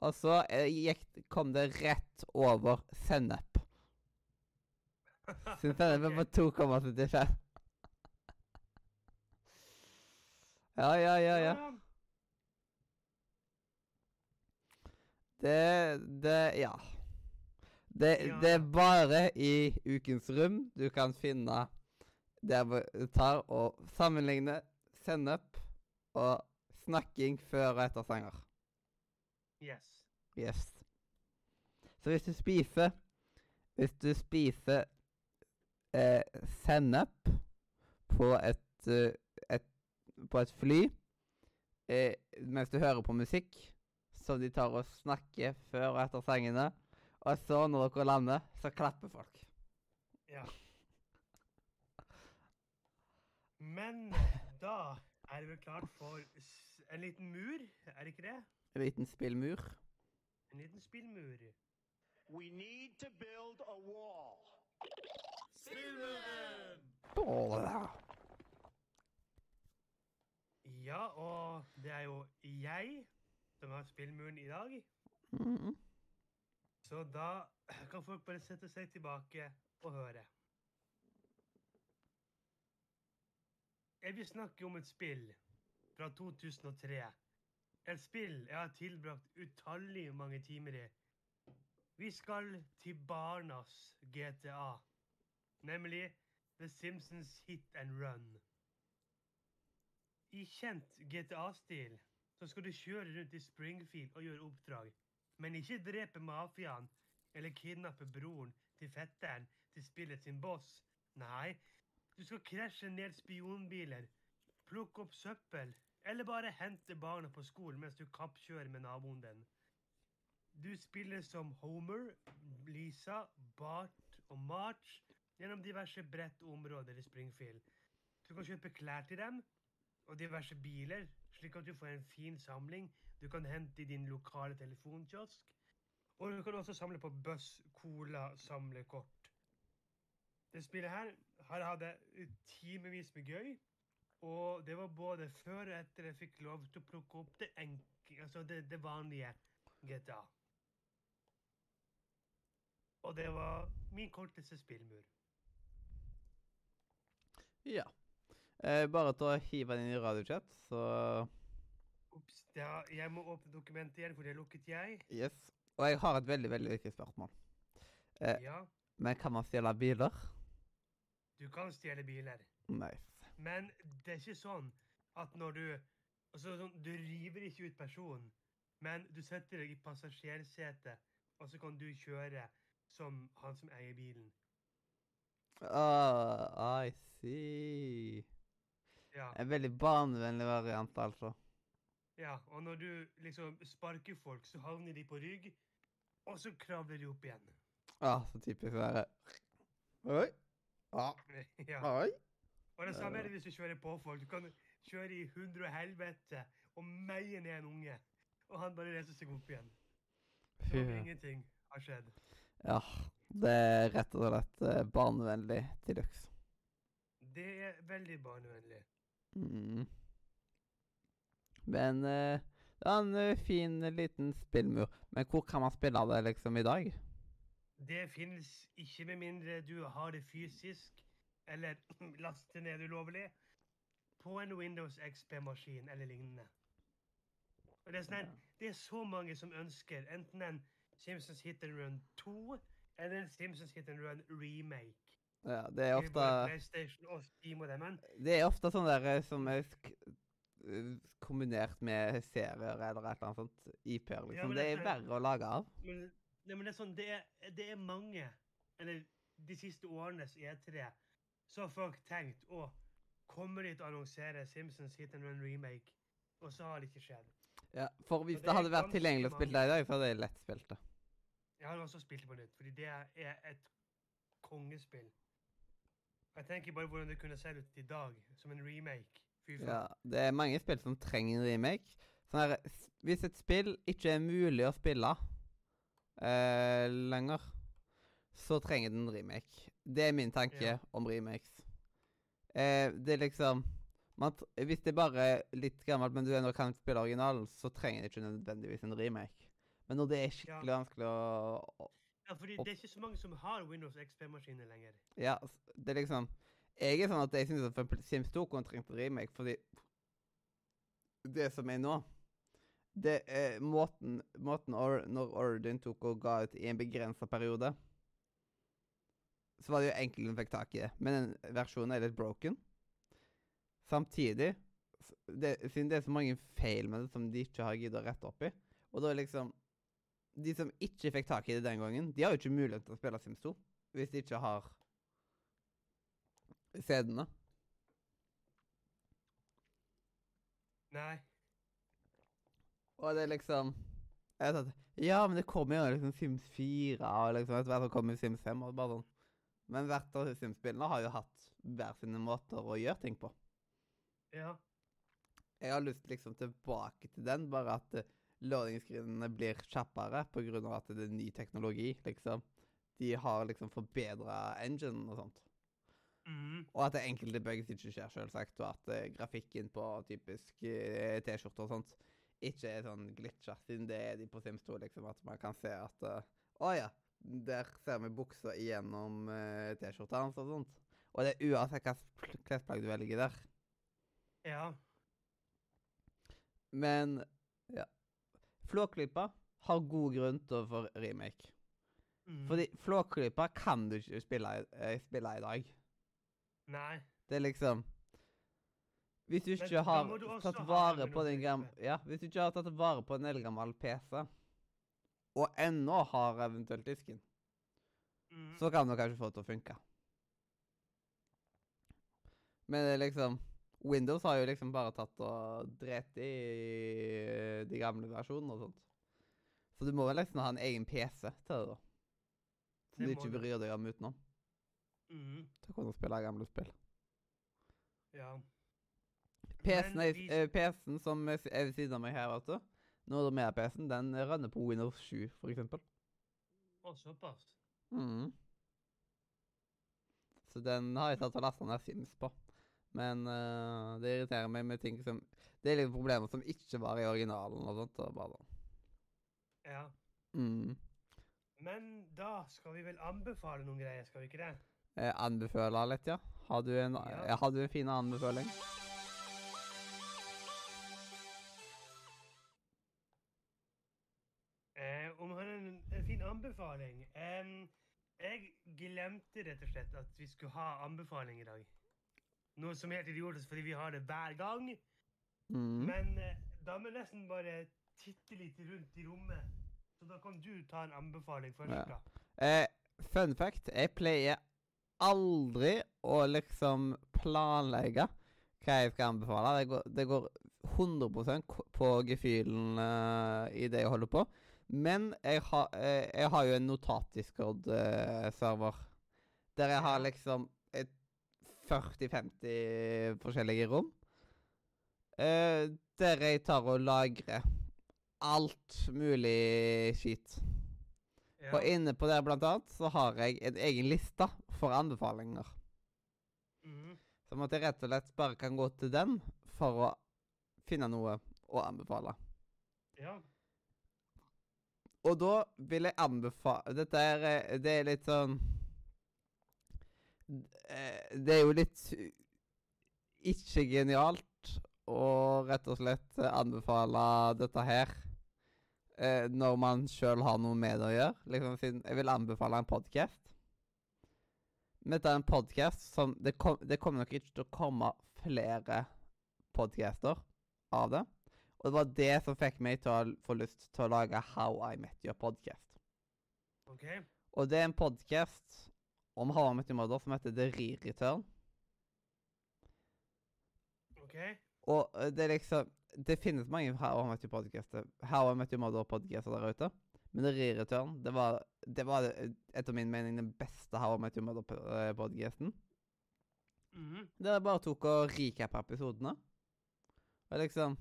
Og så eh, gikk, kom det rett over sennep. Sin sennep er på 2,75. Ja, ja, ja, ja. Det Det Ja. Det, Ja. det er bare i Ukens rom du kan finne der du tar og sammenligner sennep og snakking før og etter sanger. Yes. Yes. Så hvis du spiser Hvis du spiser eh, sennep på et, uh, På et fly eh, mens du hører på musikk som de tar og snakker før og etter sangene, og så, når dere lander, så klapper folk. Ja. Men da er det vel klart for en liten mur, er det ikke det? En liten spillmur. En liten spillmur. We need to build a wall. Åh. Ja, og det er jo jeg som har spillmuren i dag. Mm. Så da kan folk bare sette seg tilbake og høre. Jeg vil snakke om et spill fra 2003. Et spill jeg har tilbrakt utallige mange timer i. Vi skal til barnas GTA, nemlig The Simpsons Hit and Run. I kjent GTA-stil så skal du kjøre rundt i Springfield og gjøre oppdrag. Men ikke drepe mafiaen eller kidnappe broren til fetteren til spillet sin boss. Nei, du skal krasje ned spionbiler, plukke opp søppel, eller bare hente barna på skolen mens du kappkjører med naboen din. Du spiller som Homer, Lisa, Bart og March gjennom diverse bredt områder i Springfield. Du kan kjøpe klær til dem og diverse biler, slik at du får en fin samling du kan hente i din lokale telefonkiosk. Og du kan også samle på Buss Cola samlekort. Det spillet her har jeg hatt timevis med gøy. Og det var både før og etter jeg fikk lov til å plukke opp det enke, altså det, det vanlige GTA. Og det var min korteste spillmur. Ja. Eh, bare til å hive den inn i radiochat, så Ops, ja, jeg må åpne dokumentet igjen, for det lukket jeg. Yes. Og jeg har et veldig, veldig viktig spørsmål. Eh. Ja, Men kan man stjele biler? du kan stjele biler. Nice. Men det er ikke sånn at når du altså sånn, Du river ikke ut personen, men du setter deg i passasjersetet, og så kan du kjøre som han som eier bilen. Ah, I see. Ja, En veldig barnevennlig variant, altså. ja. Og når du liksom sparker folk, så havner de på rygg, og så kravler de opp igjen. Ah, så typisk det derre Oi. Ah, ja. oi. Og det samme er det hvis du kjører på folk. Du kan kjøre i hundre og helvete og meie ned en unge, og han bare reiser seg opp igjen. Som ingenting har skjedd. Ja. Det er rett og slett eh, barnevennlig til luxe. Det er veldig barnevennlig. Mm. Men uh, det er en eh, fin eh, liten spillmur. Men hvor kan man spille det liksom i dag? Det finnes ikke med mindre du har det fysisk, eller laster ned ulovlig, på en Windows XP-maskin eller lignende. Og det er, sånn det er så mange som ønsker enten en Simpsons Hit and Run 2 eller en Simpsons Hit and Run remake. Ja, det er ofte PlayStation og Steam og det, men Det er ofte sånn der eh, som er eh, kombinert med serier eller et eller annet sånt. IP-er, liksom. det er verre å lage av. Men, men det er sånn, det er, det er mange, eller de siste årenes E3, så har folk tenkt å Kommer de til å annonsere Simpsons Hit and Run remake, og så har det ikke skjedd. Ja, for hvis det det hadde vært tilgjengelig å spille det i dag, så hadde jeg lett spilt det. Jeg har også spilt det på nytt, fordi det er et kongespill. Jeg tenker bare hvordan det kunne sett ut i dag, som en remake. Fy faen. Ja, det er mange spill som trenger en remake. Sånn her, hvis et spill ikke er mulig å spille eh, lenger, så trenger den en remake. Det er min tanke Ja. om remakes. Eh, det er liksom man, Hvis det er bare litt gammelt, men du ennå kan spille originalen, så trenger det ikke nødvendigvis en remake. Men når det er skikkelig vanskelig å, å Ja, fordi det er ikke så mange som har Windows XP-maskiner lenger. Ja, det er liksom Jeg er sånn at jeg syns at Sims 2 kunne trengt en remake, fordi det som er nå Det er måten, måten or, Når Ordin tok og ga ut i en begrensa periode, så var det jo enkelt hun fikk tak i det. Men den versjonen er litt broken. Samtidig, det, siden det er så mange feil med det som de ikke har giddet å rette opp i Og da er liksom De som ikke fikk tak i det den gangen, de har jo ikke mulighet til å spille Sims 2 hvis de ikke har CD-ene. Nei. Og det er liksom jeg vet at, Ja, men det kommer jo liksom Sims 4 og liksom etter hvert så kommer Sims 5 og bare sånn. Men hvert av Sims-spillene har jo hatt hver sine måter å gjøre ting på. Ja. Jeg har lyst liksom tilbake til den, bare at eh, loading-screenene blir kjappere pga. at det er ny teknologi, liksom. De har liksom forbedra engine og sånt. Mm. Og at det enkelte bugs ikke skjer, selvsagt. Og at uh, grafikken på typisk uh, T-skjorter og sånt ikke er sånn glitcha, siden det er de på Sims 2, liksom. At man kan se at Å uh, oh, ja, der ser vi buksa igjennom T-skjorta hans og sånt. Og det er uansett hvilket klesplagg du velger der. Ja. Men. Flåklypa har god grunn til å få remake. Mm. Fordi Flåklypa kan du ikke spille, eh, spille i dag. Nei. Det er liksom Hvis du ikke Men, har du tatt vare på den gamle Ja, hvis du ikke har tatt vare på en eldgammel PC, og ennå har eventuelt disken, mm. så kan du kanskje få det til å funke. Men det er liksom Windows har jo liksom bare tatt og drept i de gamle versjonene og sånt. Så du må vel liksom ha en egen PC til det, da. Som du ikke bryr deg om utenom. Mm. Til å kunne spille gamle spill. Ja. PC-en er- vi- eh, PC-en som er er ved siden av meg her, vet du, Nordmedia-PC-en den rønner på Windows 7, for eksempel. Å, såpass. Mhm. Så den har jeg tatt og lasta ned Sims på. Men uh, det irriterer meg med ting som Det er litt problemer som ikke var i originalen og sånt. Og bare sånn. Ja. Mm. Men da skal vi vel anbefale noen greier, skal vi ikke det? Eh, anbefale litt, ja. Har du en, Ja. ja. har du en fin anbefaling? Eh, om han har en, en fin anbefaling eh, Jeg glemte rett og slett at vi skulle ha anbefaling i dag. Noe som er helt idiotisk, fordi vi har det hver gang. Mm. Men eh, da må jeg nesten bare titte litt rundt i rommet. Så da kan du ta en anbefaling først, Ja. da. Eh, fun fact, jeg pleier aldri å liksom planlegge hva jeg skal anbefale. Det går, det går 100 k- på gefühlen uh, i det jeg holder på. Men jeg, har eh, jeg har jo en notat-discord-server. der jeg har liksom 40-50 forskjellige rom. Eh, der jeg tar og lagrer alt mulig skit. Ja. Og inne på der blant annet så har jeg en egen liste for anbefalinger. Mm. Som at jeg rett og slett bare kan gå til den for å finne noe å anbefale. ja. Og da vil jeg anbefale Dette er, eh, det er litt sånn Det er jo litt ikke genialt å rett og slett eh, anbefale dette her eh, når man sjøl har noe med det å gjøre. Liksom, jeg vil anbefale en podkast. Men dette er en podkast som det, kom, det kommer nok ikke til å komme flere podcaster av det. Og det var det som fikk meg til å få lyst til å lage How I Met Your Podcast. OK. Og det er en podkast om How I Met Your Mother som heter The Re-Return. OK. Og eh, det er liksom Det finnes mange How I Met Your Podcaster How I Met Your Mother-podcaster der ute. Men The Re-Return, det var, det var eh, etter min mening den beste How I Met Your Mother-podcasten. Mhm. Der jeg bare tok og recappa episodene. Og liksom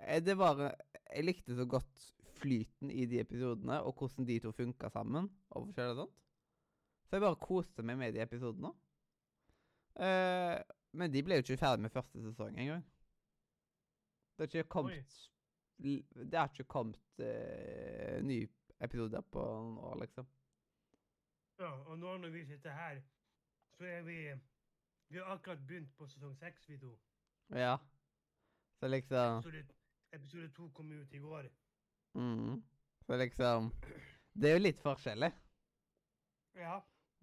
eh, Det var Jeg likte så godt flyten i de episodene, og hvordan de to funka sammen. og forskjellig sånt. Så jeg bare koste meg med de episodene. Uh, men de ble jo ikke ferdig med første sesong engang. Det har ikke kommet Oi. Det har ikke kommet uh, nye episoder på noen år, liksom. Ja, og nå når vi sitter her, så er vi Vi har akkurat begynt på sesong seks, vi to. Ja. Så liksom Episode, episode to kom ut i går. mm, Så liksom Det er jo litt forskjellig. Ja.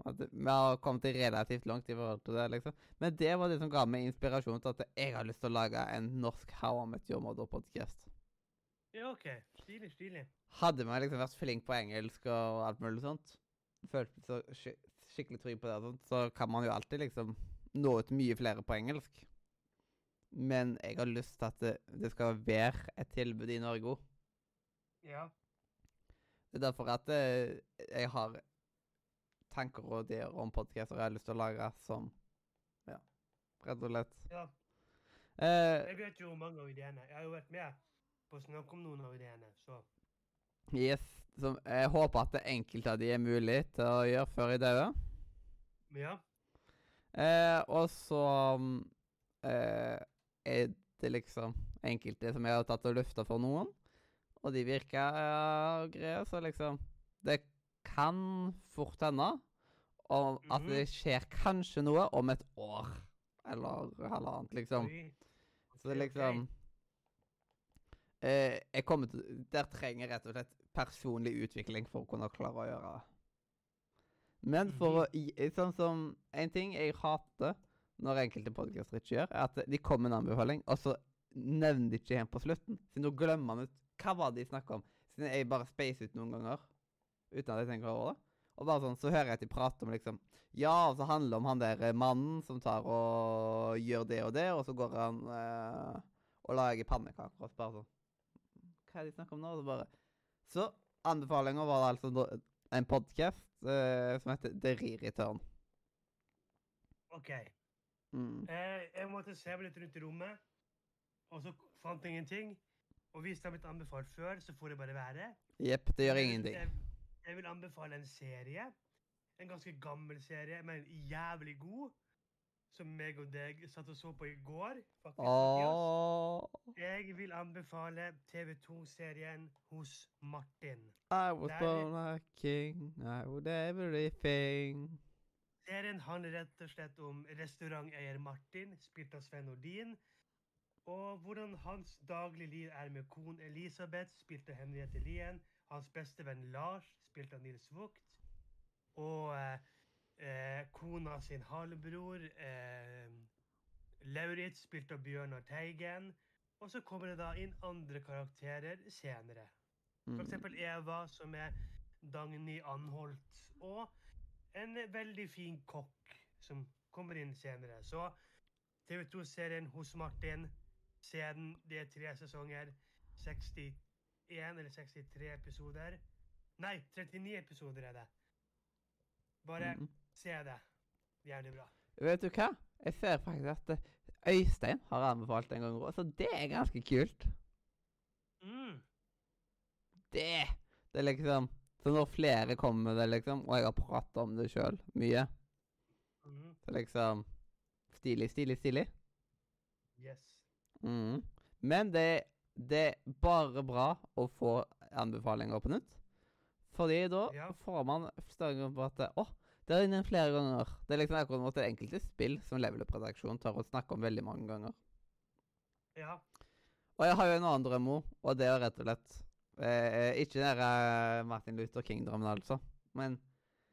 At vi har kommet relativt langt i forhold til det, liksom. Men det var det som ga meg inspirasjon til at jeg har lyst til å lage en norsk How I Met Your Mother-podkast. Ja, OK. Stilig, stilig. Hadde man liksom vært flink på engelsk og alt mulig sånt, følt så sk skikkelig trygg på det, og sånt, så kan man jo alltid liksom nå ut mye flere på engelsk. Men jeg har lyst til at det, det skal være et tilbud i Norge òg. Ja. Det er derfor at eh, jeg har tanker og ideer om podcaster jeg har lyst til å lage som Ja, rett og slett. ja. Eh, Jeg vet jo mange av ideene. Jeg har jo vært med på å snakke om noen av ideene, så yes. Som, jeg håper at det enkelte av de er mulig til å gjøre før jeg dauer. Ja. Eh, og så eh, er det liksom enkelte som jeg har tatt og lufta for noen. Og de virker uh, greie, så liksom Det kan fort hende at Mhm. det skjer kanskje noe om et år. Eller halvannet, liksom. Så liksom eh, Jeg kommer til Der trenger jeg rett og slett personlig utvikling for å kunne klare å gjøre det. Men for å Mhm. Sånn som En ting jeg hater når enkelte podkaster ikke gjør, er at de kommer med en anbefaling, og så nevner de ikke igjen på slutten. Siden da glemmer man ut Hva var det de snakka om? Siden jeg bare spacer ut noen ganger uten at jeg tenker over det. Og bare sånn, så hører jeg at de prater om liksom Ja, og så handler det om han der eh, mannen som tar og gjør det og det, og så går han eh, og lager pannekaker og så bare sånn Hva er det de snakker om nå? Og Så bare Så anbefalinga var altså en podkast som heter The Re-Return. OK. Mm. Eh, jeg måtte meg litt rundt i rommet, og så fant jeg ingenting. Og hvis det har blitt anbefalt før, så får det bare være. Jepp, det gjør Jeg- ingenting. Jeg, vil anbefale en serie. En ganske gammel serie, men jævlig god. Som meg og deg satt og så på i går. faktisk. Åh, Jeg vil anbefale TV2-serien Hos Martin. I was Der- born a king, I would everything. Serien handler rett og slett om restauranteier Martin, spilt av Sven Nordin. Og hvordan hans daglige liv er med kon Elisabeth, spilt av Henriette Lien. Hans beste venn Lars, spilt av Nils Vogt. Og eh, eh, kona sin halvbror eh, Lauritz, spilt av Bjørnar Teigen. Og så kommer det da inn andre karakterer senere. For Mm. eksempel Eva, som er Dagny Anholt. Og en veldig fin kokk som kommer inn senere. Så TV2-serien hos Martin, se den. Det er tre sesonger. 61 eller 63 episoder. Nei, 39 episoder er det. Bare Mm. se det. Jævlig bra. Vet du hva? Jeg ser faktisk at eh, Øystein har anbefalt en gang òg, så det er ganske kult. Mm. Det Det er liksom Så når flere kommer med det, liksom, og jeg har pratet om det sjøl mye, Mm. så liksom Stilig, stilig, stilig. Yes. Mm. Men det, det er bare bra å få anbefalinger på nytt. Fordi da Ja. får man forståelse på at Å, det er inne flere ganger. Det er liksom akkurat måte enkelte spill som Level Up-redaksjonen tør å snakke om veldig mange ganger. Ja. Og jeg har jo en annen drøm òg, og det er rett og slett eh, Ikke den eh, Martin Luther King-drømmen, altså. Men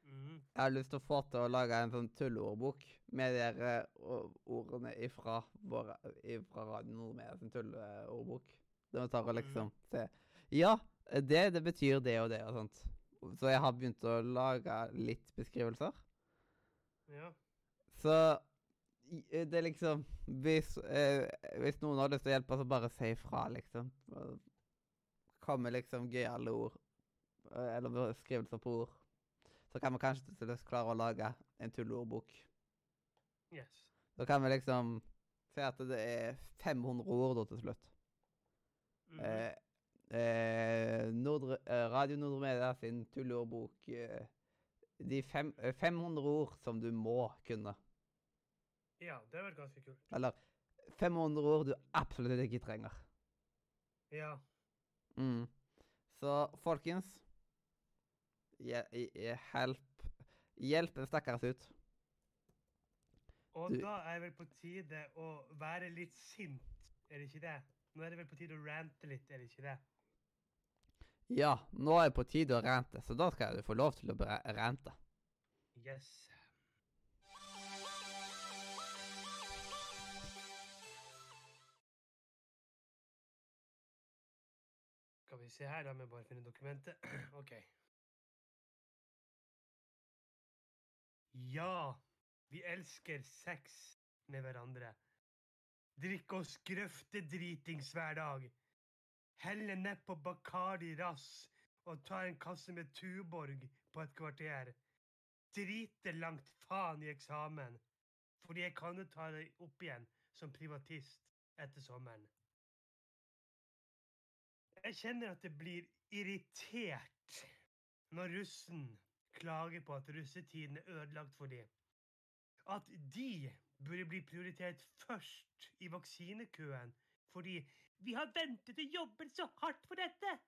Mm. jeg har lyst til å få til å lage en sånn tulleordbok med de eh, ordene ifra, vår, ifra Radio Nordmedia sin tulleordbok. Der vi tar og liksom se Ja, det, det betyr det og det og sånt. Så jeg har begynt å lage litt beskrivelser. Ja. Så eh, det er liksom Hvis, eh, hvis noen har lyst til å hjelpe, så bare si ifra, liksom. Og Komme liksom gøyale ord. eh, Eller beskrivelser på ord. Så kan vi kanskje til slutt klare å lage en tulleordbok. Yes. Da kan vi liksom si at det er 500 ord da til slutt. Eh, eh, Nordre, eh, Radio Nordre Media sin tulleordbok eh, De fem, eh, 500 ord som du må kunne. Ja, det var ganske kult. Eller 500 ord du absolutt ikke trenger. Ja. Mm. Så folkens Hjelp Hjelp en stakkars ut. Og Du- da er det vel på tide å være litt sint, er det ikke det? Nå er det vel på tide å rante litt, er det ikke det? Ja, nå er det på tide å rante, så da skal du få lov til å rante. Yes. Skal vi se her, da må jeg bare finne dokumentet. OK. Ja, vi elsker sex med hverandre. Drikke oss grøftedritings hver dag. Helle nedpå Bacardi Rass og ta en kasse med Tuborg på et kvarter. Drite langt faen i eksamen, fordi jeg kan jo ta det opp igjen som privatist etter sommeren. Jeg kjenner at det blir irritert når russen klager på at russetiden er ødelagt for dem. At de burde bli prioritert først i vaksinekøen fordi vi har ventet og jobbet så hardt for dette!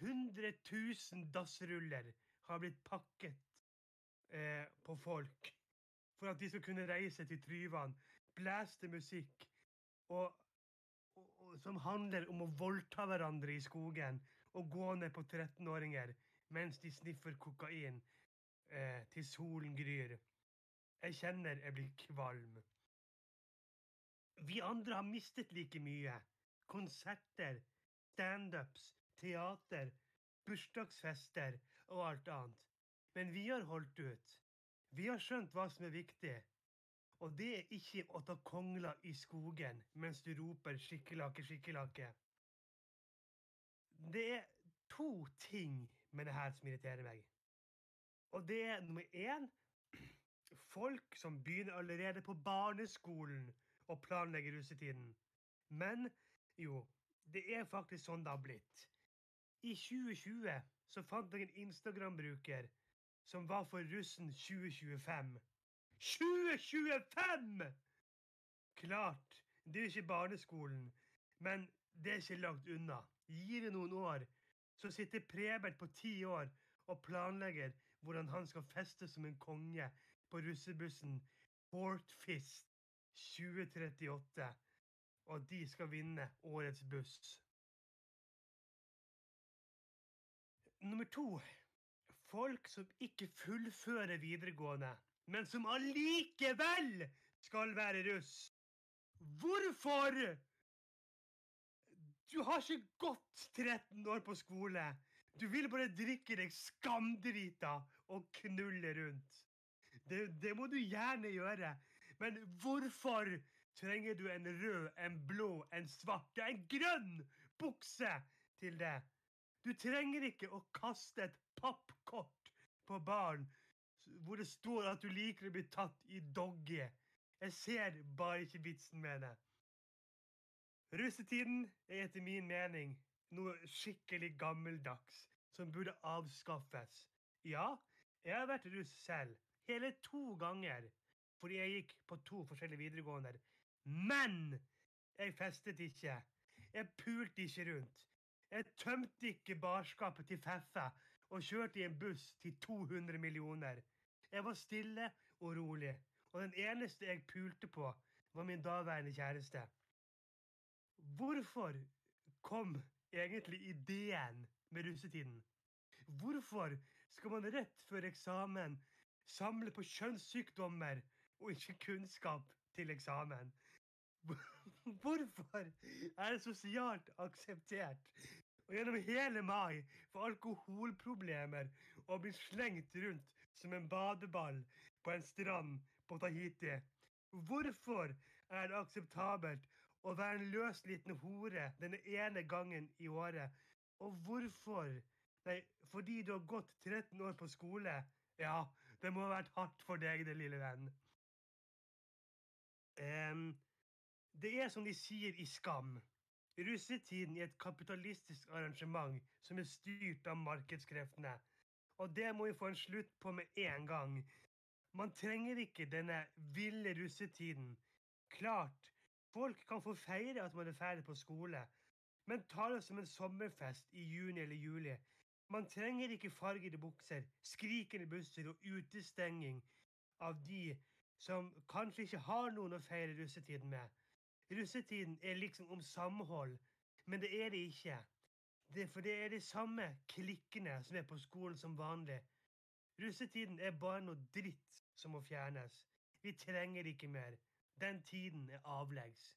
100 000 dassruller har blitt pakket eh, på folk for at de skal kunne reise til Tryvann, blæste musikk og, og, og, som handler om å voldta hverandre i skogen og gå ned på 13-åringer mens de sniffer kokain eh, til solen gryr. Jeg kjenner jeg blir kvalm. Vi andre har mistet like mye. Konserter, standups, teater, bursdagsfester og alt annet. Men vi har holdt ut. Vi har skjønt hva som er viktig. Og det er ikke å ta kongla i skogen mens du roper 'skikkelake, skikkelake'. Det er to ting med det her som irriterer meg. Og det er nummer én folk som begynner allerede på barneskolen å planlegge russetiden. Men jo, det er faktisk sånn det har blitt. I 2020 så fant jeg en Instagram-bruker som var for russen 2025. 2025! Klart, det er jo ikke barneskolen, men det er ikke langt unna. Gir det noen år, så sitter Prebert på ti år og planlegger hvordan han skal feste som en konge på russebussen Portfist 2038, og de skal vinne årets buss. Nummer to. Folk som ikke fullfører videregående, men som allikevel skal være russ. Hvorfor? Du har ikke gått 13 år på skole. Du vil bare drikke deg skamdrita og knulle rundt. Det, det må du gjerne gjøre. Men hvorfor trenger du en rød, en blå, en svart, og en grønn bukse til det? Du trenger ikke å kaste et pappkort på barn hvor det står at du liker å bli tatt i doggy. Jeg ser bare ikke vitsen med det. Russetiden er etter min mening noe skikkelig gammeldags som burde avskaffes. Ja, jeg har vært russ selv, hele to ganger, fordi jeg gikk på to forskjellige videregående. Men jeg festet ikke. Jeg pulte ikke rundt. Jeg tømte ikke barskapet til Feffe og kjørte i en buss til 200 millioner. Jeg var stille og rolig, og den eneste jeg pulte på, var min daværende kjæreste. Hvorfor kom egentlig ideen med russetiden? Hvorfor skal man rett før eksamen samle på kjønnssykdommer og ikke kunnskap til eksamen? Hvorfor er det sosialt akseptert og gjennom hele mai få alkoholproblemer og bli slengt rundt som en badeball på en strand på Tahiti? Hvorfor er det akseptabelt å være en løs liten hore denne ene gangen i året? Og hvorfor? Nei, fordi du har gått 13 år på skole? Ja, det må ha vært hardt for deg, det lille venn. Um, det er som de sier i Skam. Russetiden er et kapitalistisk arrangement som er styrt av markedskreftene. Og det må vi få en slutt på med en gang. Man trenger ikke denne ville russetiden. Klart, folk kan få feire at man er ferdig på skole, men ta det som en sommerfest i juni eller juli. Man trenger ikke fargede bukser, skrikende busser og utestenging av de som kanskje ikke har noen å feire russetiden med. Russetiden er liksom om samhold, men det er det ikke. Det, for det er de samme klikkene som er på skolen som vanlig. Russetiden er bare noe dritt som må fjernes. Vi trenger ikke mer. Den tiden er avleggs.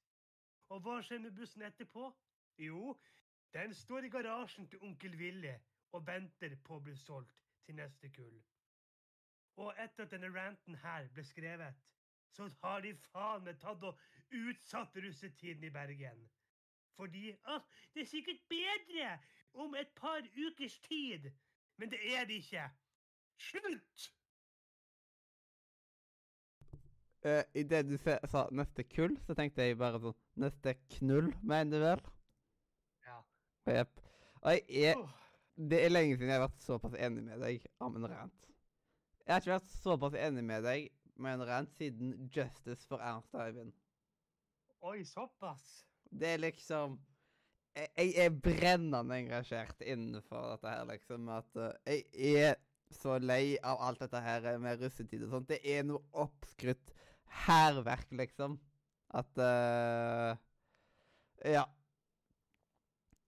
Og hva skjer med bussen etterpå? Jo, den står i garasjen til onkel Willy og venter på å bli solgt til neste kull. Og etter at denne ranten her ble skrevet, så har de faen meg tatt og utsatt russetiden i Bergen. Fordi ah, det er sikkert bedre om et par ukers tid. Men det er det ikke. Slutt! Uh, Idet du sa neste kull, så tenkte jeg bare sånn Neste knull, mener du vel? Ja. Jepp. Og jeg er Åh, Det er lenge siden jeg har vært såpass enig med deg om en rant. Jeg har ikke vært såpass enig med deg med en rant siden Justice for Ernst Eivind. Oi, såpass. Det er liksom Jeg, jeg er brennende engasjert innenfor dette her, liksom. At eh, jeg er så lei av alt dette her med russetid og sånt. Det er noe oppskrytt hærverk, liksom. At uh, Ja.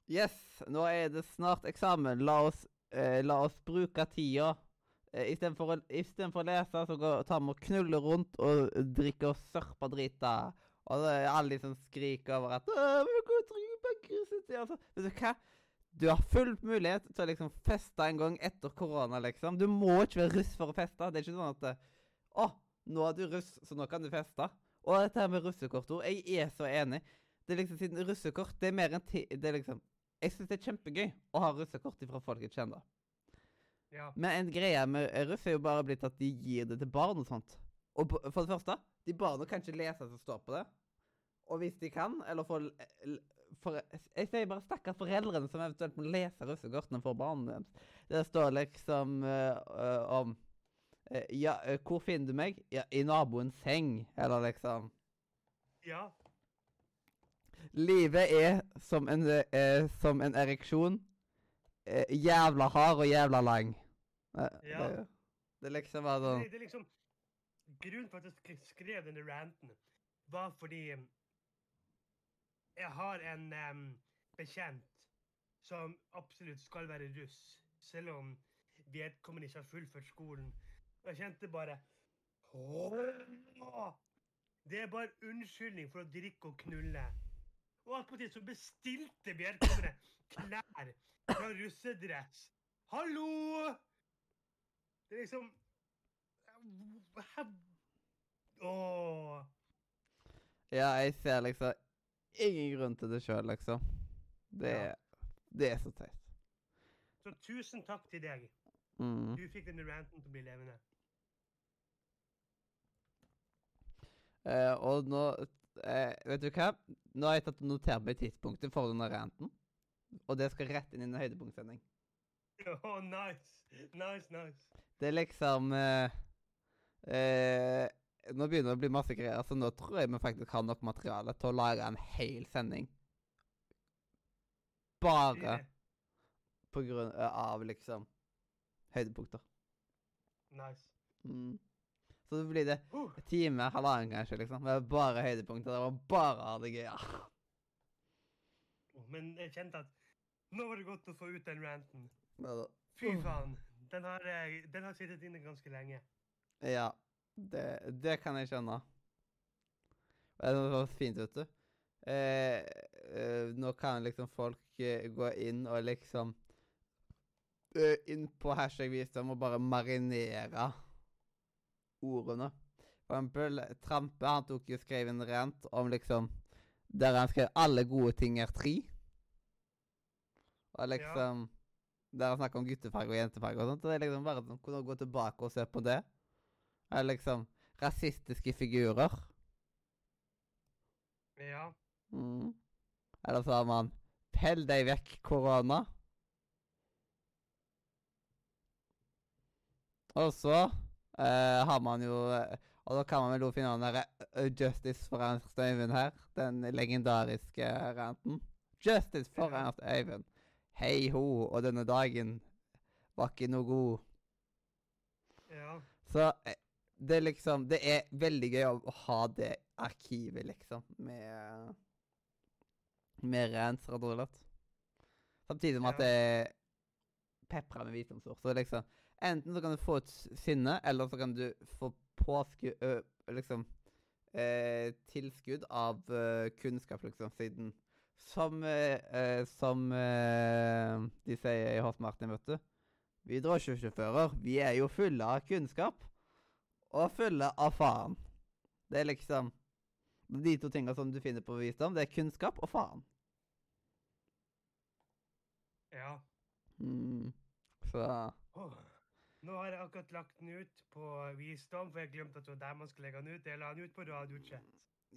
Yes, nå er det snart eksamen. La oss, eh, la oss bruke tida. Eh, Istedenfor å, i stedet for å lese, så tar vi og knuller rundt og drikker og sørper drita. Og det er alle de som skriker over at «Åh, vi går på grusetid», altså. Vet du hva? Du har full mulighet til å liksom feste en gang etter korona, liksom. Du må ikke være russ for å feste. Det er ikke sånn at Å, nå er du russ, så nå kan du feste. Og dette her med russekortord, jeg er så enig. Det er liksom siden russekort Det er mer enn ti... Det er liksom Jeg syns det er kjempegøy å ha russekort fra folk jeg kjenner. Ja. Men en greie med russ er jo bare blitt at de gir det til barn og sånt. Og for det første, de barna kan ikke lese som står på det. Og hvis de kan, eller får, for, Jeg sier bare stakkars foreldrene som eventuelt må lese russekortene for barna deres. Det står liksom eh, om uh, Ja, uh, hvor finner du meg? Ja, i naboens seng. Eller liksom Ja. Livet er som en, eh, som en ereksjon. Eh, jævla hard og jævla lang. Eh, Ja. Det, det er liksom bare sånn Det, det er liksom Grunnen til at jeg sk- skrev denne ranten, var fordi em, jeg har en um, bekjent som absolutt skal være russ, selv om vedkommende ikke har fullført skolen. Og jeg kjente bare Åh! Det er bare unnskyldning for å drikke og knulle. Og attpåtil så bestilte vedkommende klær fra russedress. Hallo! Det er liksom Åh. Ja, jeg ser liksom ingen grunn til det sjøl, liksom. Det, Ja. det er så teit. Så tusen takk til deg. Mm. Du fikk denne ranten til å bli levende. Eh, og nå eh, Vet du hva? Nå har jeg tatt og notert meg tidspunktet for denne ranten. Og det skal rett inn i en høydepunktsending. Åh, nice. Nice, nice. Det er liksom eh, eh, Nå begynner det å bli masse greier, så nå tror jeg vi faktisk har nok materiale til å lage en hel sending. Bare på grunn eh, av liksom høydepunkter. Nice. Mm. Så det blir det Uh, en time, halvannen kanskje, liksom. Det var bare høydepunkter. Det var bare å ha det gøy. Ah. men jeg kjente at nå var det godt å få ut den ranten. Fy faen. Den har, eh, den har sittet inne ganske lenge. Ja, det, det kan jeg skjønne. Det var fint, vet du. Eh, eh, nå kan liksom folk eh, gå inn og liksom eh, Inn på hashtag visdom og bare marinere ordene. For eksempel Trampe han tok jo skrev en rent om liksom Der han skrev 'alle gode ting er tre'. Og liksom Der han snakker om guttefarge og jentefarge og sånt. Og det er liksom bare sånn, kunne gå tilbake og se på det. Eller liksom rasistiske figurer. Ja. Mm. Eller så har man 'Pell deg vekk, korona'. Og så eh, har man jo Og da kan man vel også finne den derre eh, 'Justice for Ernst Øyvind' her. Den legendariske ranten. 'Justice for Ernst Øyvind'. Hei ho, og denne dagen var ikke noe god. Ja. Så eh, det er liksom Det er veldig gøy å ha det arkivet, liksom, med Med og slett. Samtidig med at det er pepra med visdomsord. Så liksom Enten så kan du få et sinne, eller så kan du få påsku... Ø, liksom eh, Tilskudd av eh, kunnskap, liksom, siden Som eh, Som eh, de sier i Hos Martin, vet du. Vi drosjesjåfører, vi er jo fulle av kunnskap. Og fulle av faen. Det er liksom De to tinga som du finner på visdom, det er kunnskap og faen. Ja. Mm. Så. Nå har jeg akkurat lagt den ut på Visdom, for jeg glemte at det var der man skulle legge den ut. Jeg la den ut på Radiochat.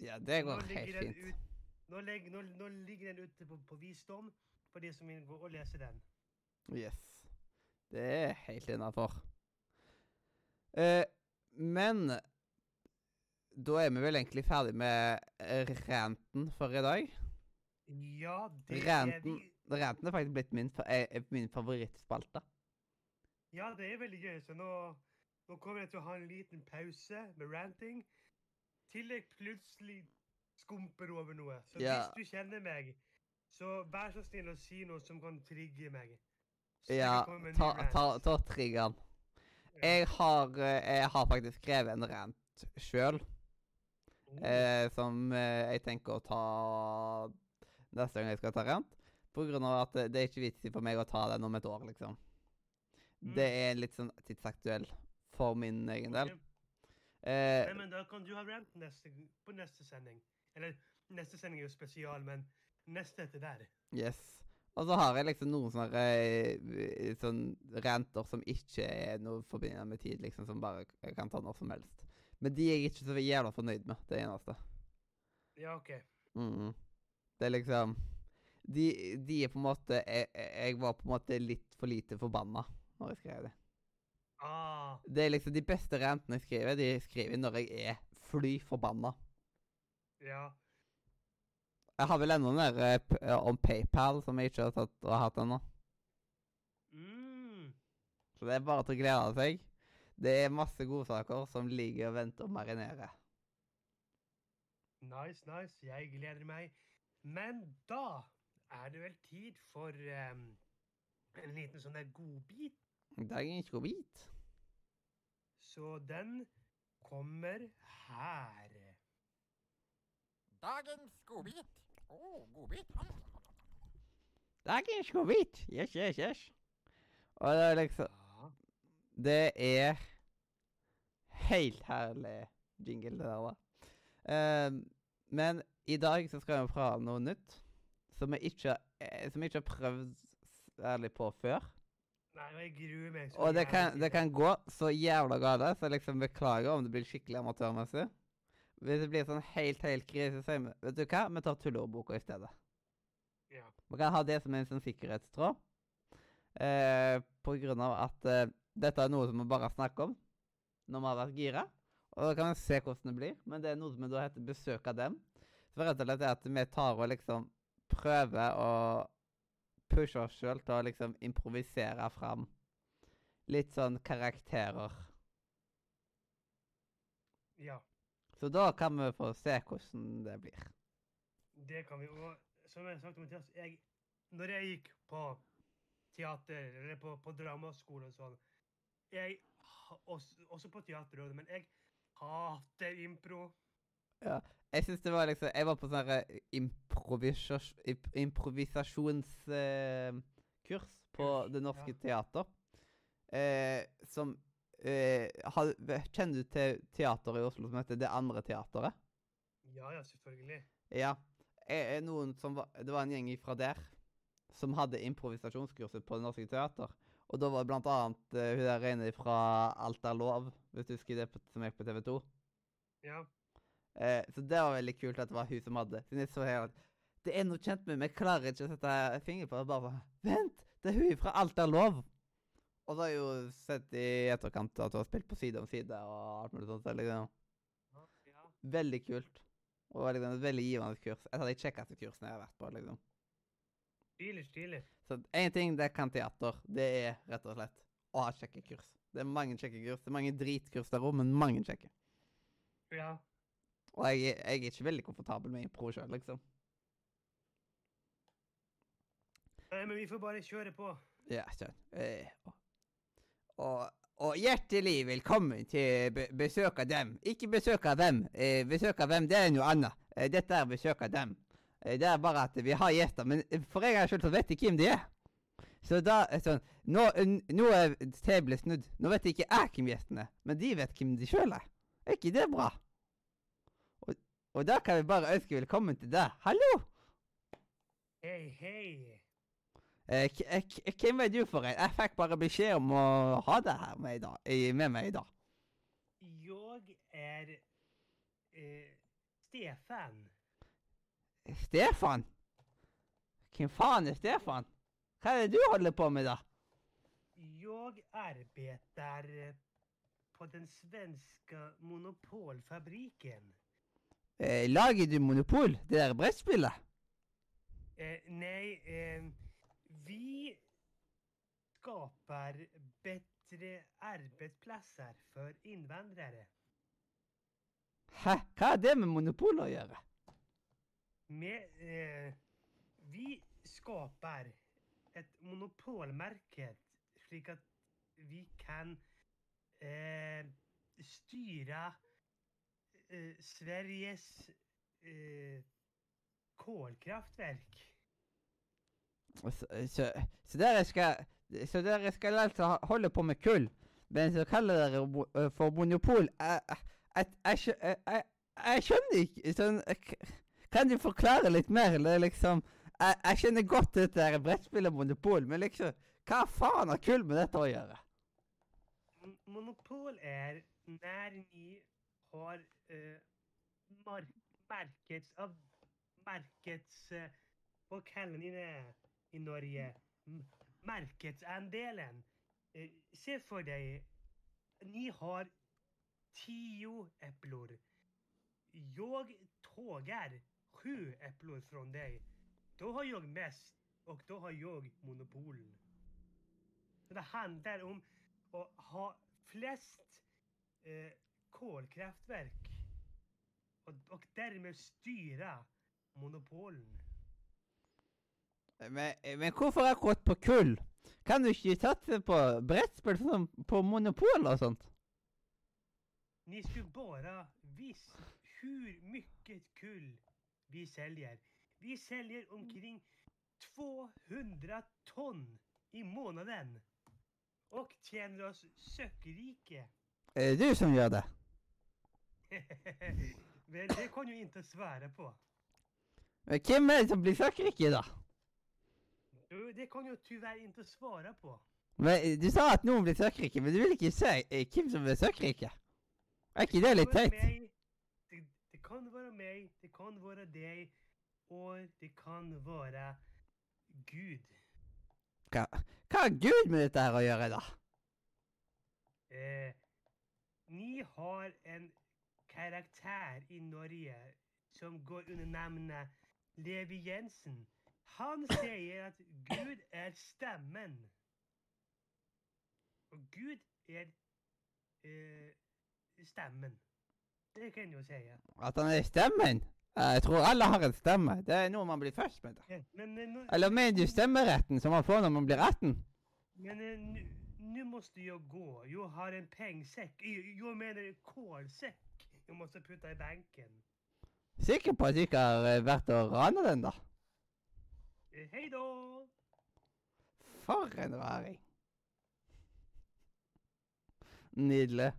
Ja, det går helt fint. ut- Nå, legg, nå, nå ligger den ute på, på Visdom for de som vil gå og lese den. Yes. Det er helt innafor. Eh, men da er vi vel egentlig ferdig med eh, ranten for i dag. Ja, det er vi. ranten er faktisk blitt min, eh, min favorittspalte. Ja, det er veldig gøy. Så nå, nå kommer jeg til å ha en liten pause med ranting. Til jeg plutselig skumper over noe. Så Ja. hvis du kjenner meg, så vær så snill å si noe som kan trigge meg. Så Ja, ta, ta, ta triggeren. Ja. Jeg har, eh, jeg har faktisk skrevet en rant sjøl, Oh, eh, som eh, jeg tenker å ta neste gang jeg skal ta rant. På grunn av at det, det er ikke vits i for meg å ta den om et år, liksom. Mm. Det er litt sånn tidsaktuell for min egen del. Okay. Eh, Nei, men da kan du ha rant neste, på neste sending. Eller neste sending er jo spesial, men neste etter der. yes. Og så har jeg liksom noen sånne sånne sånn ranter som ikke er noe forbindet med tid, liksom, som bare kan ta når som helst. Men de er jeg ikke så jævla fornøyd med, det eneste. Ja, OK. Mm. Det er liksom de, de er på en måte jeg, jeg var på en måte litt for lite forbanna når jeg skrev det. Ah, Det er liksom De beste rantene jeg skriver, de skriver når jeg er fly forbanna. ja. Jeg har vel enda der eh, eh, om PayPal som jeg ikke har tatt og hatt ennå. Mm. Så det er bare til å glede seg. Det er masse godsaker som ligger og venter og marinerer. Nice, nice. Jeg gleder meg. Men da er det vel tid for um, en liten sånn der godbit. Dagens bit. Så den kommer her. Dagens godbit. Å, godbit. Dagens godbit. Yes, yes, yes. Og det er liksom Det er helt herlig jingle, det der, da. Um, men i dag så skal vi prøve noe nytt som vi ikke, eh, som vi ikke har prøvd særlig på før. Nei, jeg gruer meg Og det kan, det kan gå så jævla galt, så jeg liksom beklager om det blir skikkelig amatørmessig. Hvis det blir sånn helt, helt krise, så vi vet du hva, vi tar tulleordboka i stedet. Ja. Vi kan ha det som en sånn sikkerhetstråd. Eh, på grunn av at eh, dette er noe som vi bare snakker om når vi har vært gira. Og da kan vi se hvordan det blir. Men det er noe som da heter besøk av dem. Så rett og slett er at vi tar og liksom prøver å pushe oss sjøl til å liksom improvisere fram litt sånn karakterer. Ja, Så da kan vi få se hvordan det blir. det kan vi. Og som jeg har sagt til Mathias, jeg, når jeg gikk på teater, eller på, på dramaskole og sånn jeg, også, også på Teaterrådet, men jeg hater impro. Jeg syns det var liksom Jeg var på sånn improvisasjonskurs eh, improvisas, improvisasjonskurs på Det Norske ja. Teater. Eh, som eh, har, Kjenner du til teateret i Oslo som heter Det Andre Teateret? Ja, ja, selvfølgelig. Ja. Jeg, er noen som var, det var en gjeng fra der som hadde improvisasjonskurset på Det Norske Teater. Og da var det blant annet eh, hun der ene fra Alt er lov, hvis du husker det, på, som gikk på TV 2. Ja. Eh, så det var veldig kult at det var hun som hadde. Siden jeg så helt Det er noe kjent med meg, jeg klarer ikke å sette finger på det. Bare Vent! Det er hun fra Alt er lov! Og så har jeg jo sett i etterkant at hun har spilt på Side om side og alt mulig sånt. så Liksom. ja. ja. Veldig kult. Og liksom, et veldig givende kurs. Et av de kjekkeste kursene jeg har vært på. liksom. Stilig, stilig. Så én ting det kan teater, det er rett og slett å ha kjekke kurs. Det er mange kjekke kurs. Det er mange dritkurs der òg, men mange kjekke. Ja. Og jeg, jeg er ikke veldig komfortabel med impro sjøl, liksom. Nei, men vi får bare kjøre på. Ja, sånn. Eh, og, og, og hjertelig velkommen til besøk av dem. Ikke besøk av dem. Eh, besøk av hvem, det er noe annet. Eh, dette er besøk av dem. Det er bare at vi har gjester, men for en gangs skyld så vet jeg hvem de er. Så da sånn Nå, nå er tablet snudd. Nå vet ikke jeg hvem gjestene er, men de vet hvem de sjøl er. Er ikke det bra? Og, da kan vi bare ønske velkommen til deg. Hallo! Hei, hei. Eh, eh, k hvem er du for en? Jeg fikk bare beskjed om å ha deg her med, dag, med meg i dag. Jeg er eh, Stefan. Stefan? Hvem faen er Stefan? Hva er det du holder på med, da? Jeg arbeider eh, på den svenske monopolfabrikken. Eh, lager du Monopol, det der brettspillet? Eh, nei, eh, vi skaper bedre arbeidsplasser for innvandrere. Hæ? Hva har det med Monopol å gjøre? Med, eh, vi skaper et monopolmarked slik at vi kan eh, styre eh, Sveriges eh, kolkraftverk. Så, så, så dere skal Så dere skal altså holde på med kull, men så kaller dere eh, for monopol? Jeg, jeg, jeg, jeg, jeg, jeg skjønner ikke sånn eh, Kan du forklare litt mer? Eller liksom Jeg, skjønner godt dette her brettspillet Monopol, men liksom Hva faen har kull med dette å gjøre? Monopol er når ni har eh, mar markeds av markeds eh, de det i Norge, markedsandelen. Eh, Se for deg, ni har tio epler. Jeg toger sju epler fra deg. Da har jeg mest og da har jeg monopolen. Det handler om å ha flest eh, kolkraftverk och, och därmed styra monopolen. Men, men hvorfor akkurat på kull? Kan du ikke satse på brettspill sånn på monopol og sånt? Ni skulle bare visst hvor mye kull vi selger. Vi selger omkring 200 tonn i måneden. Og tjener oss søkkrike. Er det du som gjør det? Men det kan jo inte svära på. Men hvem er det som blir søkkrike, da? Jo, Det kan jag tyvärr inte svara på. Men eh, Du sa at noen blir søkkrike, men du vil ikke si eh, hvem som blir søkkrike? Er ikke det litt teit? det, det kan vara mig, det kan vara dig och det kan vara Gud. Hva, hva har Gud med dette her å gjøre, da? Eh, ni har en karaktär i Norge som går under navnet Levi Jensen. Han sier at Gud er stemmen. Og Gud er uh, stemmen. Det kan jo si. At han er stemmen? Eh, Jeg tror alle har en stemme. Det er noe man blir først med. Eh, Men, eh, nu, Eller mener du stemmeretten som man får når man blir 18? men nå må jo gå. Jag har en pengsäck. Jag, mener menar kolsäck. måtte putte i benken. Sikker på at du ikke har eh, vært og rana den, da? Hei da. For en raring. Nydelig.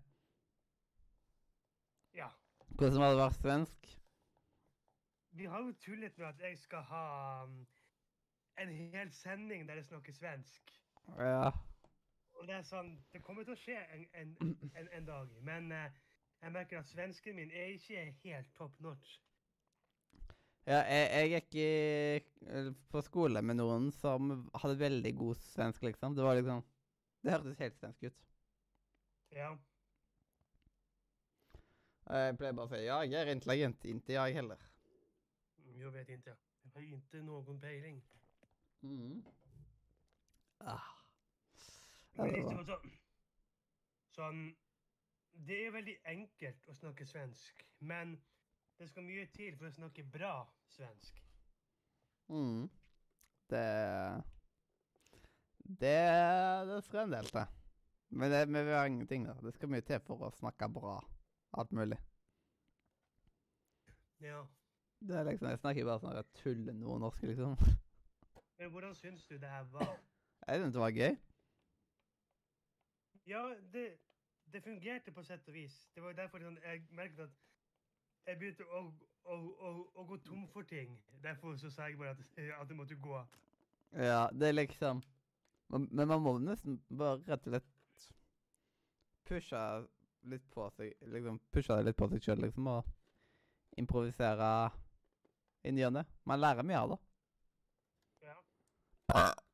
Ja. Hvordan har det vært svensk? Vi har jo tullet med at jeg skal ha um, en hel sending der jeg snakker svensk. Ja. Og det er sånn Det kommer til å skje en, en, en, en dag. Men eh, jeg merker at svensken min er ikke helt top notch. Ja, jeg, jeg gikk i, eh, på skole med noen som hadde veldig god svensk, liksom. Det var liksom Det hørtes helt svensk ut. Ja. Jeg pleier bare å si ja, jeg er intelligent. Ikke jeg heller. Jag vet inte. Jeg har inte någon peiling. Mm. Ah. Men liksom så, sånn Det er veldig enkelt å snakke svensk, men det skal mye til for å snakke bra svensk. Mm. Det Det Det skal en del til. Men det med hver ingenting, da. Det skal mye til for å snakke bra. Alt mulig. Ja. Det er liksom, Jeg snakker bare sånn tull noe norsk, liksom. Men hvordan syns du det her var? Jeg synes det var gøy. Ja, det, det fungerte på sett og vis. Det var derfor liksom, jeg merket at jeg begynte å, å, å, å gå tom for ting. Derfor så sa jeg bare at, at jeg måtte gå. Ja, det er liksom Men man må nesten bare rett og slett pushe litt på seg Liksom pushe litt på seg sjøl, liksom, og improvisere i ny og ne. Man lærer mye av det. Ja.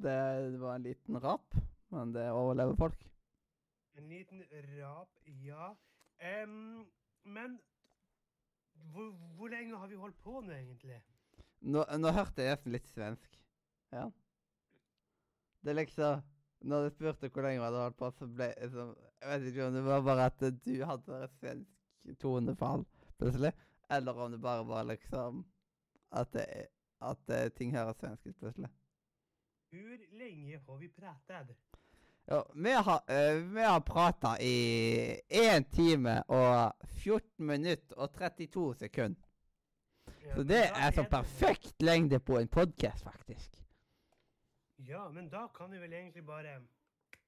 Det, var en liten rap, men det overlever folk. En liten rap, ja. Um, men hvor, hvor lenge har vi holdt på nå, egentlig? Nå, nå hørte jeg nesten litt svensk. Ja. Det er liksom Når du spurte hvor lenge vi hadde holdt på, så ble sånn Jeg vet ikke om det var bare at du hadde et svensk tonefall plutselig, eller om det bare var liksom at, det, at ting høres svensk ut plutselig. Hvor lenge har vi pratet? Ja, vi har, uh, vi har prata i 1 time og 14 minutter og 32 sekunder. Ja, Så det er så det- perfekt lengde på en podkast, faktisk. Ja, men da kan vi vel egentlig bare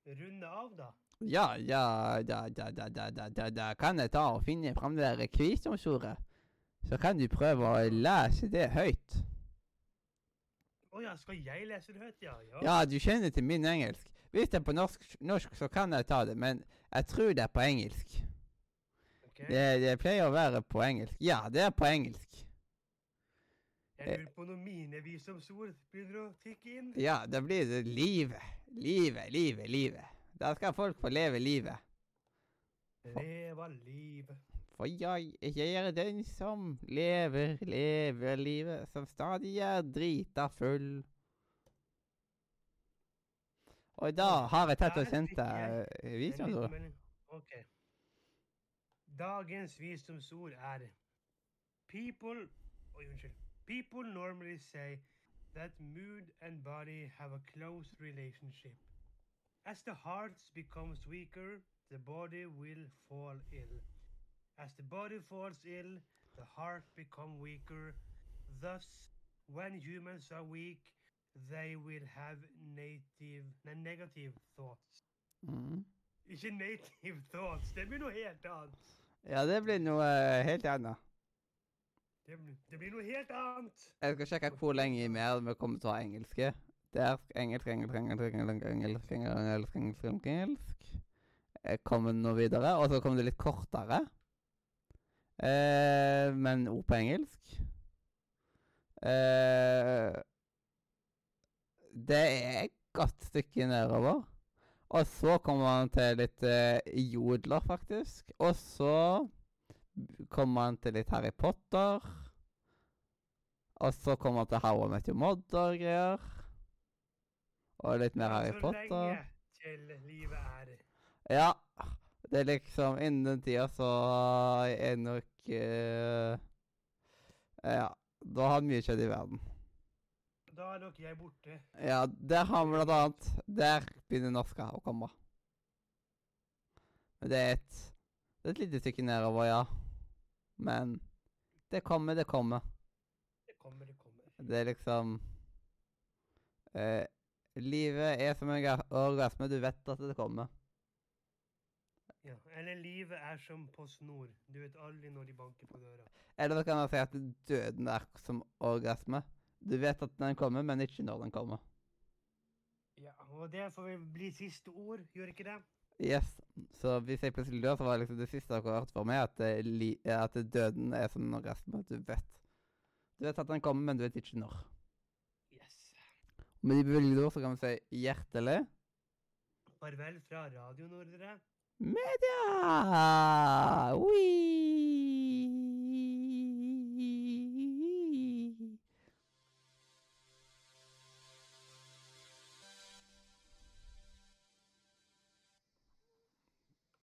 runde av, da. Ja, ja, da, da, da, da, da, da, da kan jeg ta og finne fram det der. Så kan du prøve å lese det høyt. Å ja, skal jeg lese det høyt, ja? Ja. Ja, du kjenner til min engelsk. Hvis det er på norsk, norsk, så kan jeg ta det, men jeg tror det er på engelsk. Okay. Det, det pleier å være på engelsk. Ja, det er på engelsk. Jeg lurer på når mine visdomsord begynner å tikke inn. Ja, da blir det livet. Livet, livet, livet. Da skal folk få leve livet. Leva livet. For jeg, jeg er den som lever, lever livet, som stadig er drita full. Og da har jeg tatt og sendt deg visdomsord. Ok. Dagens visdomsord er People Oi, unnskyld. People normally say that mood and body have a close relationship. As the heart becomes weaker, the body will fall ill. As the body falls ill, the heart become weaker. Thus, when humans are weak, they will have native, nei, negative thoughts. Mm. Ikke native thoughts. Det blir noe helt annet. Ja, det blir noe uh, helt annet. Det, det, blir noe helt annet. Jeg skal sjekke hvor lenge mer vi kommer til å ha engelske. Det er engelsk, engelsk, engelsk, engelsk, engelsk, engelsk, engelsk, engelsk. Jeg kommer noe videre, og så kommer det litt kortere. Eh, men ord på engelsk. Eh, det er et godt stykke nedover. Og så kommer man til litt eh, jodler, faktisk. Og så kommer man til litt Harry Potter. Og så kommer man til How I Met Your Mother-greier. Og litt mer Harry Potter. så lenge til livet er. Ja. Det er liksom Innen den tida så er nok uh, Ja. Da har mye skjedd i verden. Da er nok jeg borte. Ja, der har vi blant annet Der begynner norska å komme. Men det er et Det er et lite stykke nedover, ja. Men det kommer, det kommer. Det kommer, det kommer. Det er liksom uh, Livet er som en orgasme. Du vet at det kommer. Ja. Eller livet er som på snor. Du vet aldri når de banker på døra. Eller du kan man si at døden er som orgasme. Du vet at den kommer, men ikke når den kommer. Ja, og det får vel bli siste ord, gjør ikke det? Yes. Så hvis jeg plutselig dør, så var liksom det siste dere hørte fra meg, at, eh, li at døden er som en orgasme. Du vet. Du vet at den kommer, men du vet ikke når. Yes. Med de bevilgede ord så kan vi si hjertelig Farvel fra Radio Nordre. Media! Oui!